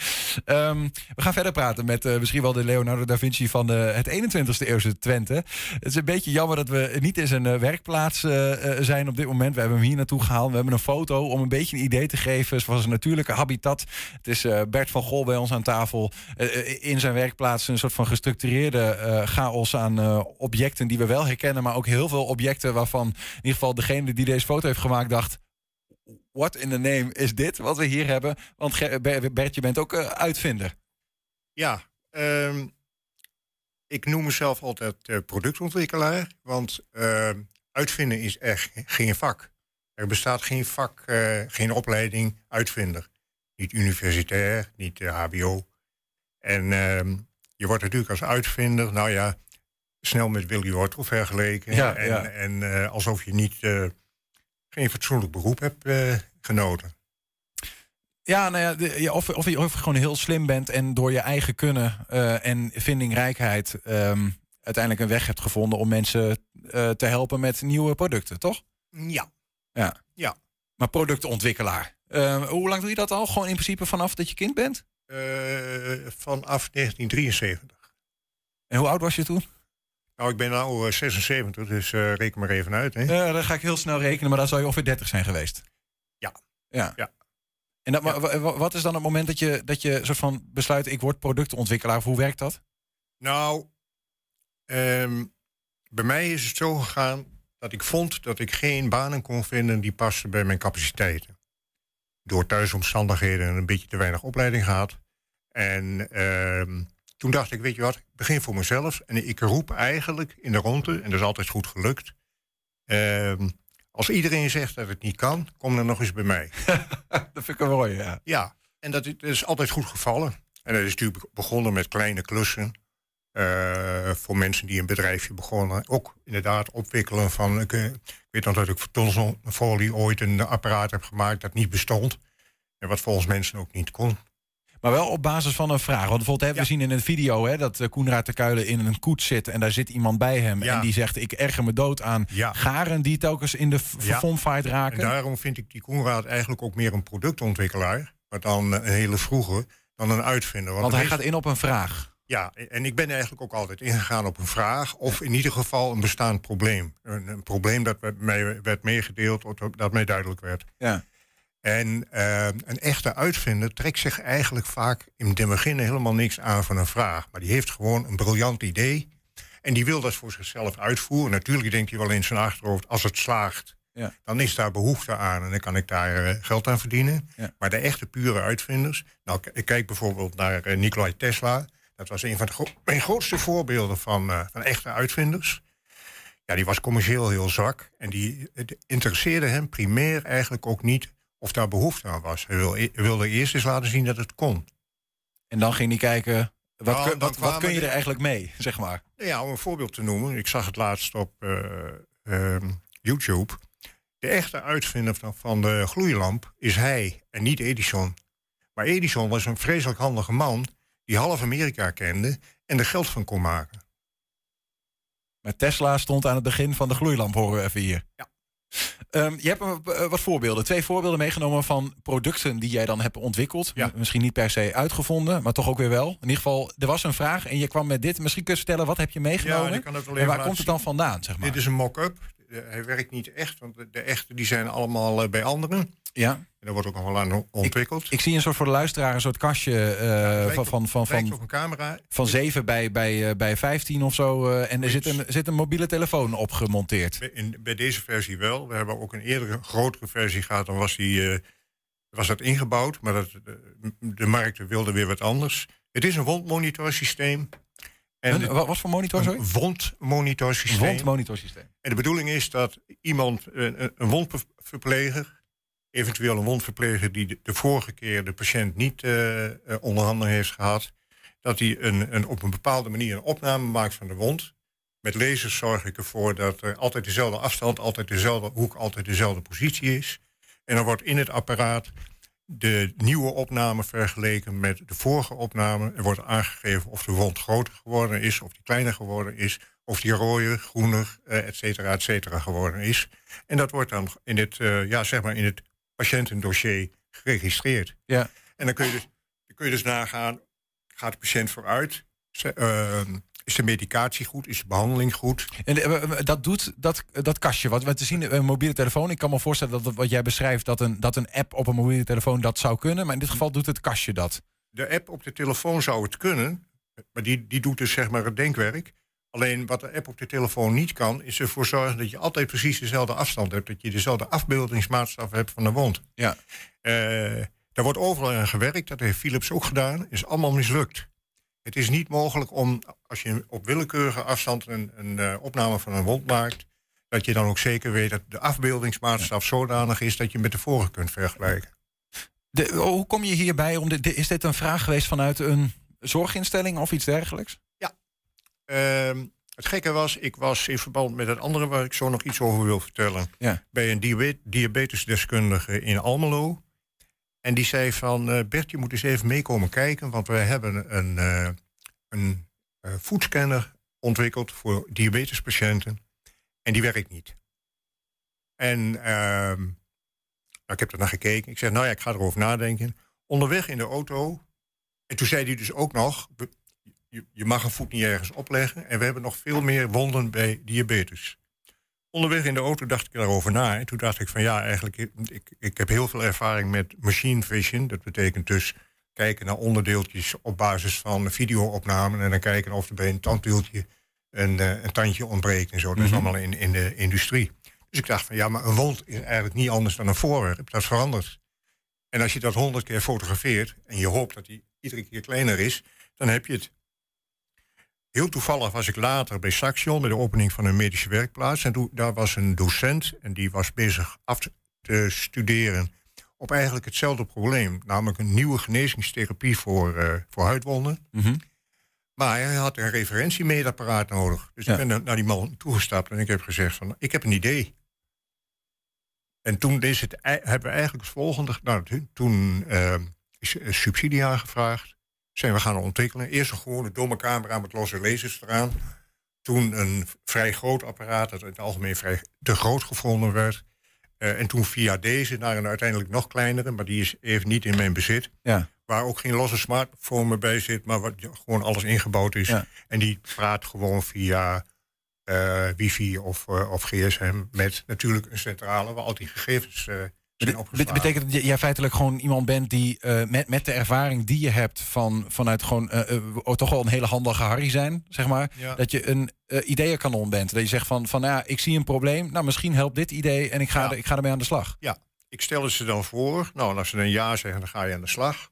Ehm, we gaan verder praten met eh, misschien wel de Leonardo da Vinci van de, het 21ste eeuwse Twente. Het is een beetje jammer dat we niet in zijn eh, werkplaats eh, eh, zijn op dit moment. We hebben hem hier naartoe gehaald. We hebben een foto om een beetje een idee te geven van zijn natuurlijke habitat. Het is eh, Bert van Gol bij ons aan tafel. Eh, eh, in zijn werkplaats een soort van gestructureerde eh, chaos aan eh, objecten die we wel herkennen, maar ook heel veel objecten waarvan in ieder geval degene die deze foto heeft gemaakt dacht. What in the name is dit wat we hier hebben? Want Bert, je bent ook eh, uitvinder. Ja, ehm, ik noem mezelf altijd productontwikkelaar, want ehm, uitvinden is echt geen vak. Er bestaat geen vak, eh, geen opleiding uitvinder. Niet universitair, niet HBO. En ehm, je wordt natuurlijk als uitvinder, nou ja, snel met Willy Wortel vergeleken. Ja, en ja. en eh, alsof je niet eh, geen fatsoenlijk beroep hebt eh, genoten. Ja, nou ja, de- ja, of, of, je, of je gewoon heel slim bent en door je eigen kunnen en vindingrijkheid ehm, uiteindelijk een weg hebt gevonden om mensen te helpen met nieuwe producten, toch? Ja. Ja. Ja. Maar productontwikkelaar. Ehm, hoe lang doe je dat al? Gewoon in principe vanaf dat je kind bent? Vanaf 1973. En hoe oud was je toen? Nou, ik ben nu 76, dus eh, reken maar even uit. Hè? Ja, dan ga ik heel snel rekenen, maar dan zou je ongeveer 30 zijn geweest. Ja. Ja. ja. En dat, wa- wa- wat is dan het moment dat je, dat je soort van besluit, ik word productontwikkelaar? Of hoe werkt dat? Nou, ehm, bij mij is het zo gegaan dat ik vond dat ik geen banen kon vinden die pasten bij mijn capaciteiten. Door thuisomstandigheden en een beetje te weinig opleiding gehad. En ehm, toen dacht ik, weet je wat, ik begin voor mezelf. En ik roep eigenlijk in de ronde, en dat is altijd goed gelukt. ehm, als iedereen zegt dat het niet kan, kom dan nog eens bij mij. dat vind ik wel mooi, ja. Ja, en dat is, dat is altijd goed gevallen. En dat is natuurlijk begonnen met kleine klussen. eh, voor mensen die een bedrijfje begonnen. Ook inderdaad opwikkelen van... Ik, eh, ik weet nog dat ik voor tonselfolie ooit een apparaat heb gemaakt... dat niet bestond. En wat volgens mensen ook niet kon. Maar wel op basis van een vraag. Want bijvoorbeeld, hè, we zien in een video hè, dat eh, Koenraad de Kuilen in een koets zit. En daar zit iemand bij hem. En die zegt: Ik erger me dood aan garen die telkens in de verfomfight raken. En daarom vind ik die Koenraad eigenlijk ook meer een productontwikkelaar... maar dan een hele vroege, dan een uitvinder. Want hij gaat in op een vraag. Ja, en ik ben eigenlijk ook altijd ingegaan op een vraag... of in ieder geval een bestaand probleem. Een, een probleem dat werd mij werd meegedeeld, of dat mij duidelijk werd. Ja. En eh, een echte uitvinder trekt zich eigenlijk vaak in het begin helemaal niks aan van een vraag. Maar die heeft gewoon een briljant idee. En die wil dat voor zichzelf uitvoeren. Natuurlijk denkt hij wel in zijn achterhoofd, als het slaagt, Ja. dan is daar behoefte aan en dan kan ik daar eh, geld aan verdienen. Ja. Maar de echte pure uitvinders, nou, ik kijk bijvoorbeeld naar eh, Nikolai Tesla. Dat was een van de gro- mijn grootste voorbeelden van, van echte uitvinders. Ja, die was commercieel heel zwak. En die het interesseerde hem primair eigenlijk ook niet of daar behoefte aan was. Hij wil- hij wilde eerst eens laten zien dat het kon. En dan ging hij kijken, wat, Nou, kun, wat, wat kun je er eigenlijk mee, zeg maar? Ja, om een voorbeeld te noemen. Ik zag het laatst op eh, ehm, YouTube. De echte uitvinder van, van de gloeilamp is hij en niet Edison. Maar Edison was een vreselijk handige man die half Amerika kende en er geld van kon maken. Maar Tesla stond aan het begin van de gloeilamp, horen we even hier. Ja. Ehm, je hebt een- eh, wat voorbeelden, twee voorbeelden meegenomen van producten die jij dan hebt ontwikkeld. Misschien niet per se uitgevonden, maar toch ook weer wel. In ieder geval, er was een vraag en je kwam met dit. Misschien kun je vertellen, wat heb je meegenomen? Ja, ik kan het wel en waar komt het dan vandaan, zeg maar? Dit is een mock-up. Hij werkt niet echt, want de, de echte die zijn allemaal eh, bij anderen. Ja. En daar wordt ook nog wel aan ontwikkeld. Ik zie een soort voor de luisteraar een soort kastje eh, van, op- van, van, van, op een camera. van 7 bij, bij, eh, bij 15 of zo. eh, en er zit een, zit een mobiele telefoon op gemonteerd. Bij, in, bij deze versie wel. We hebben ook een eerdere grotere versie gehad. Dan was, die, was dat ingebouwd. Maar dat, de markt wilde weer wat anders. Het is een wondmonitorsysteem. Een- wat- wat voor monitor, sorry? Een wondmonitorsysteem. Wondmonitorsysteem. En de bedoeling is dat iemand, een- een wondverpleger... eventueel een wondverpleger die de, vorige keer de patiënt niet handen heeft gehad... dat hij een, een, op een bepaalde manier een opname maakt van de wond. Met lasers zorg ik ervoor dat er altijd dezelfde afstand, altijd dezelfde hoek, altijd dezelfde positie is. En dan wordt in het apparaat de nieuwe opname vergeleken met de vorige opname. Er wordt aangegeven of de wond groter geworden is, of die kleiner geworden is, of die rooier, groener, eh, et cetera, et cetera geworden is. En dat wordt dan in het, ja, zeg maar in het patiëntendossier geregistreerd. Ja. En dan kun je dus, dan kun je dus nagaan, gaat de patiënt vooruit? Ehm, is de medicatie goed? Is de behandeling goed? En eh, eh, dat doet dat, dat kastje. Wat we te zien, een mobiele telefoon. Ik kan me voorstellen dat wat jij beschrijft, dat een, dat een app op een mobiele telefoon dat zou kunnen. Maar in dit geval doet het kastje dat. De app op de telefoon zou het kunnen, maar die, die doet dus zeg maar het denkwerk. Alleen wat de app op de telefoon niet kan, is ervoor zorgen dat je altijd precies dezelfde afstand hebt. Dat je dezelfde afbeeldingsmaatstaf hebt van de wond. Ja. Eh, daar wordt overal aan gewerkt, dat heeft Philips ook gedaan, is allemaal mislukt. Het is niet mogelijk om, als je op willekeurige afstand een, een eh, opname van een wond maakt, dat je dan ook zeker weet dat de afbeeldingsmaatstaf zodanig is dat je met de vorige kunt vergelijken. De, hoe kom je hierbij? Om is dit een vraag geweest vanuit een zorginstelling of iets dergelijks? Ehm, het gekke was, ik was in verband met het andere waar ik zo nog iets over wil vertellen. Ja. Bij een diabe- diabetesdeskundige in Almelo. En die zei van, eh, Bert, je moet eens even meekomen kijken, want wij hebben een, eh een eh, voetscanner ontwikkeld voor diabetespatiënten. En die werkt niet. En ehm, nou, ik heb er naar gekeken. Ik zeg, nou ja, ik ga erover nadenken. Onderweg in de auto. En toen zei hij dus ook nog, we- je, je mag een voet niet ergens opleggen. En we hebben nog veel meer wonden bij diabetes. Onderweg in de auto dacht ik daarover na. En toen dacht ik van ja, eigenlijk, ik, ik, heb heel veel ervaring met machine vision. Dat betekent dus kijken naar onderdeeltjes op basis van videoopnamen. En dan kijken of er bij een tandwieltje een, eh, een tandje ontbreekt en zo. Dat is Mhm. allemaal in, in de industrie. Dus ik dacht van ja, maar een wond is eigenlijk niet anders dan een voorwerp. Dat verandert. En als je dat honderd keer fotografeert en je hoopt dat die iedere keer kleiner is, dan heb je het. Heel toevallig was ik later bij Saxion bij de opening van een medische werkplaats. En toen, daar was een docent en die was bezig af te studeren op eigenlijk hetzelfde probleem. Namelijk een nieuwe genezingstherapie voor, eh, voor huidwonden. Mhm. Maar hij had een referentiemeetapparaat nodig. Dus Ja. ik ben naar die man toegestapt en ik heb gezegd van, ik heb een idee. En toen is het, hebben we eigenlijk het volgende gedaan. Toen- Toen eh, is een subsidie aangevraagd. Zijn we gaan ontwikkelen. Eerst een gewone domme camera met losse lasers eraan. Toen een vrij groot apparaat, dat in het algemeen vrij te groot gevonden werd. Eh, en toen via deze naar een uiteindelijk nog kleinere, maar die is even niet in mijn bezit. Ja. Waar ook geen losse smartphone meer bij zit, maar wat gewoon alles ingebouwd is. Ja. En die praat gewoon via eh, wifi of, eh, of gsm met natuurlijk een centrale waar al die gegevens Bet- betekent dat jij feitelijk gewoon iemand bent die eh, met, met de ervaring die je hebt van, vanuit gewoon oh, toch wel een hele handige Harry zijn, zeg maar. Ja. Dat je een ideeënkanon bent. Dat je zegt van, van ja, ik zie een probleem. Nou, misschien helpt dit idee en ik ga, er, ik ga ermee aan de slag. Ja, ik stel het ze dan voor. Nou, en als ze een ja zeggen, dan ga je aan de slag.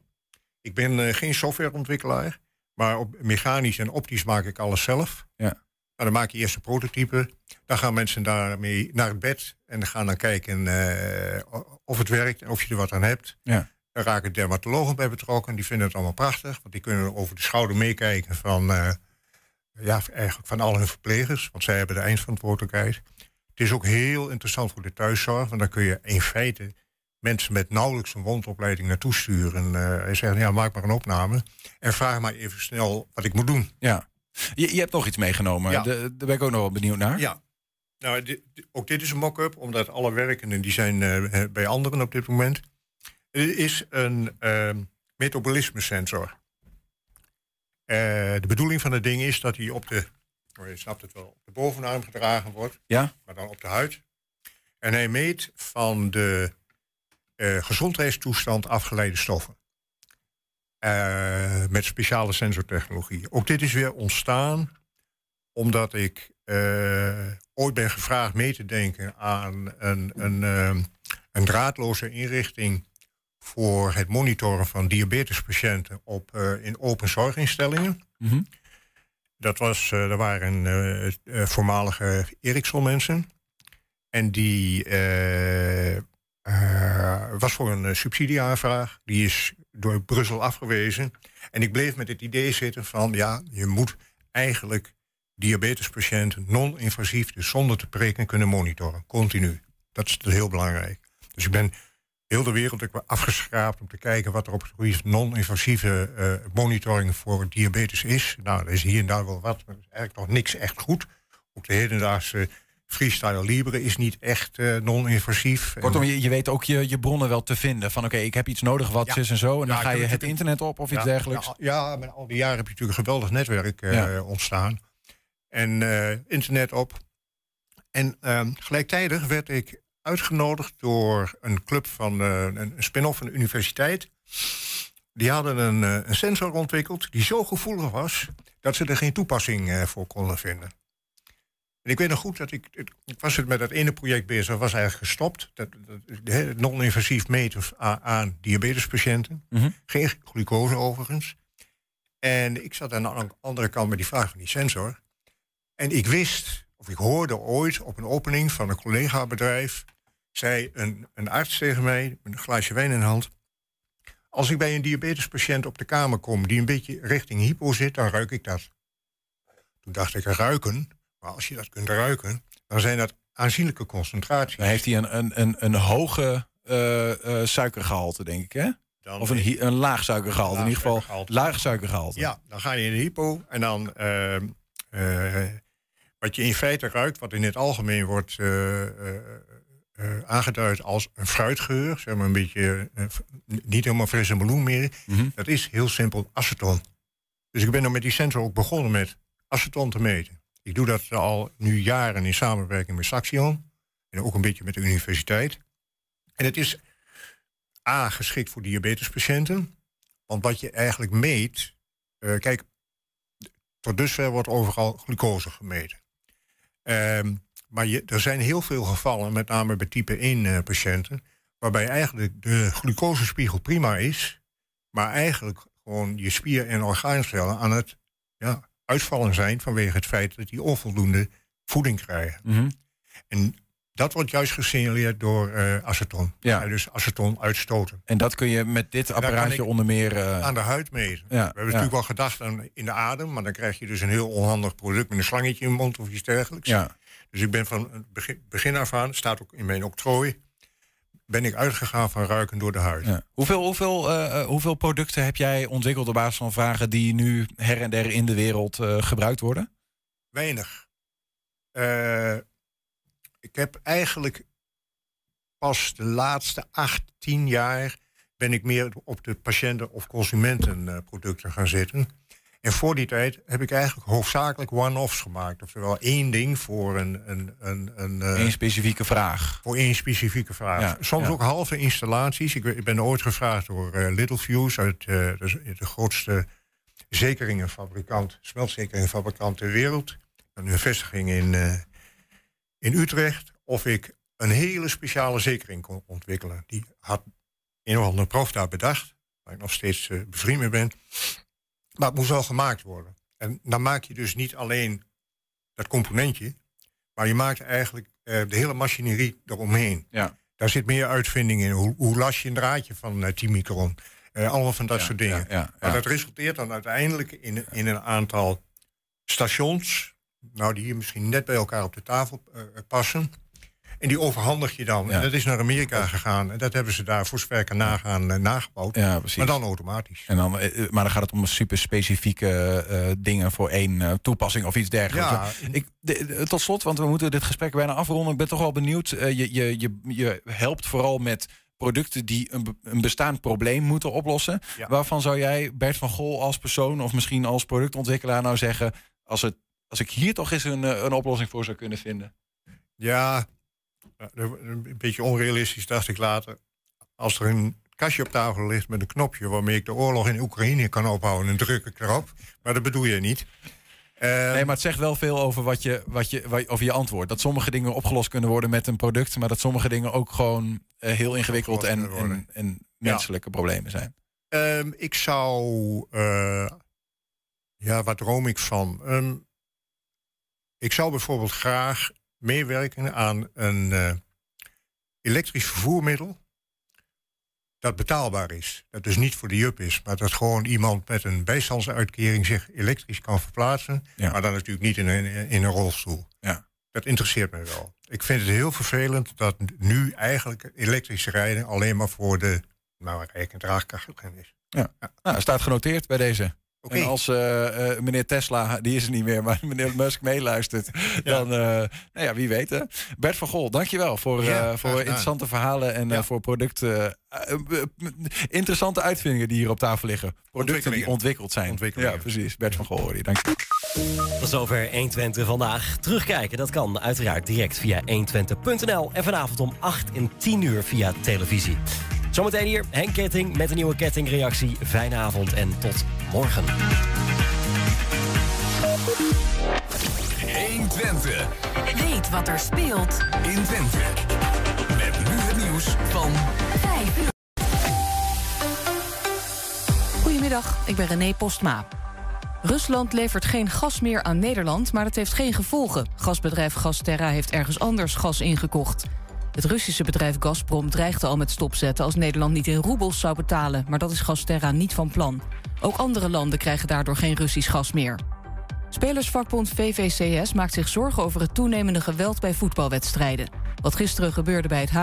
Ik ben geen softwareontwikkelaar, maar op mechanisch en optisch maak ik alles zelf. Ja. Dan maak je eerst een prototype. Dan gaan mensen daarmee naar het bed. En gaan dan kijken eh, of het werkt en of je er wat aan hebt. Ja. Daar raken dermatologen bij betrokken. Die vinden het allemaal prachtig. Want die kunnen over de schouder meekijken van, eh, ja, eigenlijk van al hun verplegers. Want zij hebben de eindverantwoordelijkheid. Het is ook heel interessant voor de thuiszorg. Want dan kun je in feite mensen met nauwelijks een wondopleiding naartoe sturen. Uh, en zeggen, ja, maak maar een opname. En vraag maar even snel wat ik moet doen. Ja. Je, je hebt nog iets meegenomen. Ja. De- daar ben ik ook nog wel benieuwd naar. Ja. Nou, ook dit is een mock-up, omdat alle werkenden die zijn eh, bij anderen op dit moment. Er is een uh, metabolisme sensor. Eh, de bedoeling van het ding is dat hij op de, oh, je snapt het wel, op de bovenarm gedragen wordt. Ja. Maar dan op de huid. En hij meet van de eh, gezondheidstoestand afgeleide stoffen. Eh, met speciale sensortechnologie. Ook dit is weer ontstaan omdat ik eh, ooit ben gevraagd mee te denken aan een, een, eh, een draadloze inrichting voor het monitoren van diabetespatiënten op, in open zorginstellingen. Mhm. Dat was, er waren voormalige Ericsson mensen. En die was voor een subsidieaanvraag. Die is door Brussel afgewezen. En ik bleef met het idee zitten van... ja, je moet eigenlijk diabetespatiënten non-invasief... dus zonder te prikken kunnen monitoren, continu. Dat is heel belangrijk. Dus ik ben heel de wereld ook weer afgeschraapt... om te kijken wat er op het gebied van non-invasieve eh, monitoring voor diabetes is. Nou, er is hier en daar wel wat, maar er is eigenlijk nog niks echt goed. Ook de hedendaagse freestyle libre is niet echt eh, non-invasief. Kortom, je, je weet ook je, je bronnen wel te vinden. Van oké, ik heb iets nodig wat Ja. is en zo. En dan ga je het internet op of iets dergelijks. Ja, met al die jaren heb je natuurlijk een geweldig netwerk eh, ontstaan. En eh, internet op. En ehm, gelijktijdig werd ik uitgenodigd door een club van een, spin-off van de universiteit. Die hadden een, een sensor ontwikkeld die zo gevoelig was dat ze er geen toepassing voor konden vinden. En ik weet nog goed dat ik, ik, ik was het met dat ene project bezig, was eigenlijk gestopt. Dat, dat, het non-invasief meten aan, aan diabetespatiënten. Mhm. Geen glucose overigens. En ik zat aan de andere kant met die vraag van die sensor. En ik wist, of ik hoorde ooit op een opening van een collega-bedrijf... zei een, een arts tegen mij, met een glaasje wijn in de hand... als ik bij een diabetespatiënt op de kamer kom... die een beetje richting hypo zit, dan ruik ik dat. Toen dacht ik, ruiken? Maar als je dat kunt ruiken, dan zijn dat aanzienlijke concentraties. Dan heeft hij een, een, een, een hoge eh, eh, suikergehalte, denk ik, hè? Dan of een, een laag suikergehalte. in Laag ieder geval suikergehalte. laag suikergehalte. Ja, dan ga je in de hypo en dan... ehm, eh, wat je in feite ruikt, wat in het algemeen wordt aangeduid als een fruitgeur... zeg maar een beetje, niet helemaal frisse meloen meer... Mhm. dat is heel simpel aceton. Dus ik ben dan met die sensor ook begonnen met aceton te meten. Ik doe dat al nu jaren in samenwerking met Saxion... en ook een beetje met de universiteit. En het is A, geschikt voor diabetespatiënten... Want wat je eigenlijk meet. eh, kijk, tot dusver wordt overal glucose gemeten. Ehm, maar je, er zijn heel veel gevallen, met name bij type 1 eh, patiënten. waarbij eigenlijk de glucosespiegel prima is. maar eigenlijk gewoon je spier- en orgaancellen aan het ja, uitvallen zijn. vanwege het feit dat die onvoldoende voeding krijgen. Mhm. En dat wordt juist gesignaleerd door eh, aceton. Ja. dus aceton uitstoten. En dat kun je met dit apparaatje onder meer... eh, aan de huid meten. Ja, We hebben ja. natuurlijk wel gedacht aan in de adem, maar dan krijg je dus een heel onhandig product met een slangetje in je mond of iets dergelijks. Ja. Dus ik ben van het begin, begin af aan, staat ook in mijn octrooi, ben ik uitgegaan van ruiken door de huid. Ja. Hoeveel, hoeveel, eh, eh, hoeveel producten heb jij ontwikkeld op basis van vragen die nu her en der in de wereld eh, gebruikt worden? Weinig. Ik heb eigenlijk pas de laatste acht, tien jaar ben ik meer op de patiënten- of consumentenproducten gaan zitten. En voor die tijd heb ik eigenlijk hoofdzakelijk one-offs gemaakt. Oftewel één ding voor een... een, een, een eh, Eén specifieke vraag. Voor één specifieke vraag. Ja, Soms ja. ook halve installaties. Ik, ik ben ooit gevraagd door eh, Littlefuse... uit eh, de, de grootste zekeringenfabrikant, smeltzekeringenfabrikant ter wereld. Een vestiging in, in Utrecht. Of ik een hele speciale zekering kon ontwikkelen. Die had een of andere prof daar bedacht. Waar ik nog steeds bevriend mee ben. Maar het moest wel gemaakt worden. En dan maak je dus niet alleen dat componentje. Maar je maakt eigenlijk eh, de hele machinerie eromheen. Ja. Daar zit meer uitvinding in. Hoe, hoe las je een draadje van eh 10 micron? Eh, allemaal van dat soort dingen. ja. Maar dat resulteert dan uiteindelijk in, in een aantal stations. Nou, die hier misschien net bij elkaar op de tafel eh, passen. En die overhandig je dan. En dat is naar Amerika gegaan. En dat hebben ze daar voor zover nagaan eh, nagebouwd. Ja, precies. Maar dan automatisch. En dan, eh, eh, maar dan gaat het om super specifieke eh, dingen voor één toepassing of iets dergelijks. Ja. Ik, de- de- tot slot, want we moeten dit gesprek bijna afronden. Ik ben toch wel benieuwd. je, je, je, je helpt vooral met producten die een, een bestaand probleem moeten oplossen. Ja. Waarvan zou jij, Bert van Gol, als persoon of misschien als productontwikkelaar nou zeggen... als, het, als ik hier toch eens een, een oplossing voor zou kunnen vinden? Ja, een beetje onrealistisch dacht ik later. Als er een kastje op tafel ligt met een knopje waarmee ik de oorlog in Oekraïne kan ophouden, dan druk ik erop. Maar dat bedoel je niet. Ehm, nee, maar het zegt wel veel over, wat je, wat je, wat- over je antwoord. Dat sommige dingen opgelost kunnen worden met een product, maar dat sommige dingen ook gewoon eh, heel ingewikkeld en, en, en menselijke problemen zijn. Ehm, ik zou. eh, ja, wat droom ik van? Ehm, ik zou bijvoorbeeld graag meewerken aan een eh, elektrisch vervoermiddel. Dat betaalbaar is. Dat dus niet voor de jup is, maar dat gewoon iemand met een bijstandsuitkering zich elektrisch kan verplaatsen. Maar dan natuurlijk niet in een, in een rolstoel. Ja. Dat interesseert me wel. Ik vind het heel vervelend dat nu eigenlijk elektrische rijden alleen maar voor de nou, rijk en draagkracht is. Ja. Nou, staat genoteerd bij deze. En als eh, eh, meneer Tesla, die is er niet meer, maar meneer Musk meeluistert, dan, eh, nou ja, wie weet. Hè. Bert van Gol, dankjewel voor, Ja, eh, voor interessante verhalen en eh, voor producten. interessante uitvindingen die hier op tafel liggen. Producten die ontwikkeld zijn. Ontwikkelingen. Ja, precies. Bert van Gol, hoor je. Dank je. Tot zover 120 vandaag. Terugkijken, dat kan uiteraard direct via 120.nl en vanavond om 8 en 10 uur via televisie. Zometeen hier Henk Ketting met een nieuwe kettingreactie. Fijne avond en tot morgen. 120. Weet wat er speelt in Twente. Met nu het nieuws van 5 uur. Goedemiddag, ik ben René Postma. Rusland levert geen gas meer aan Nederland, maar dat heeft geen gevolgen. Gasbedrijf Gasterra heeft ergens anders gas ingekocht. Het Russische bedrijf Gazprom dreigde al met stopzetten als Nederland niet in roebels zou betalen, maar dat is Gasterra niet van plan. Ook andere landen krijgen daardoor geen Russisch gas meer. Spelersvakbond VVCS maakt zich zorgen over het toenemende geweld bij voetbalwedstrijden. Wat gisteren gebeurde bij het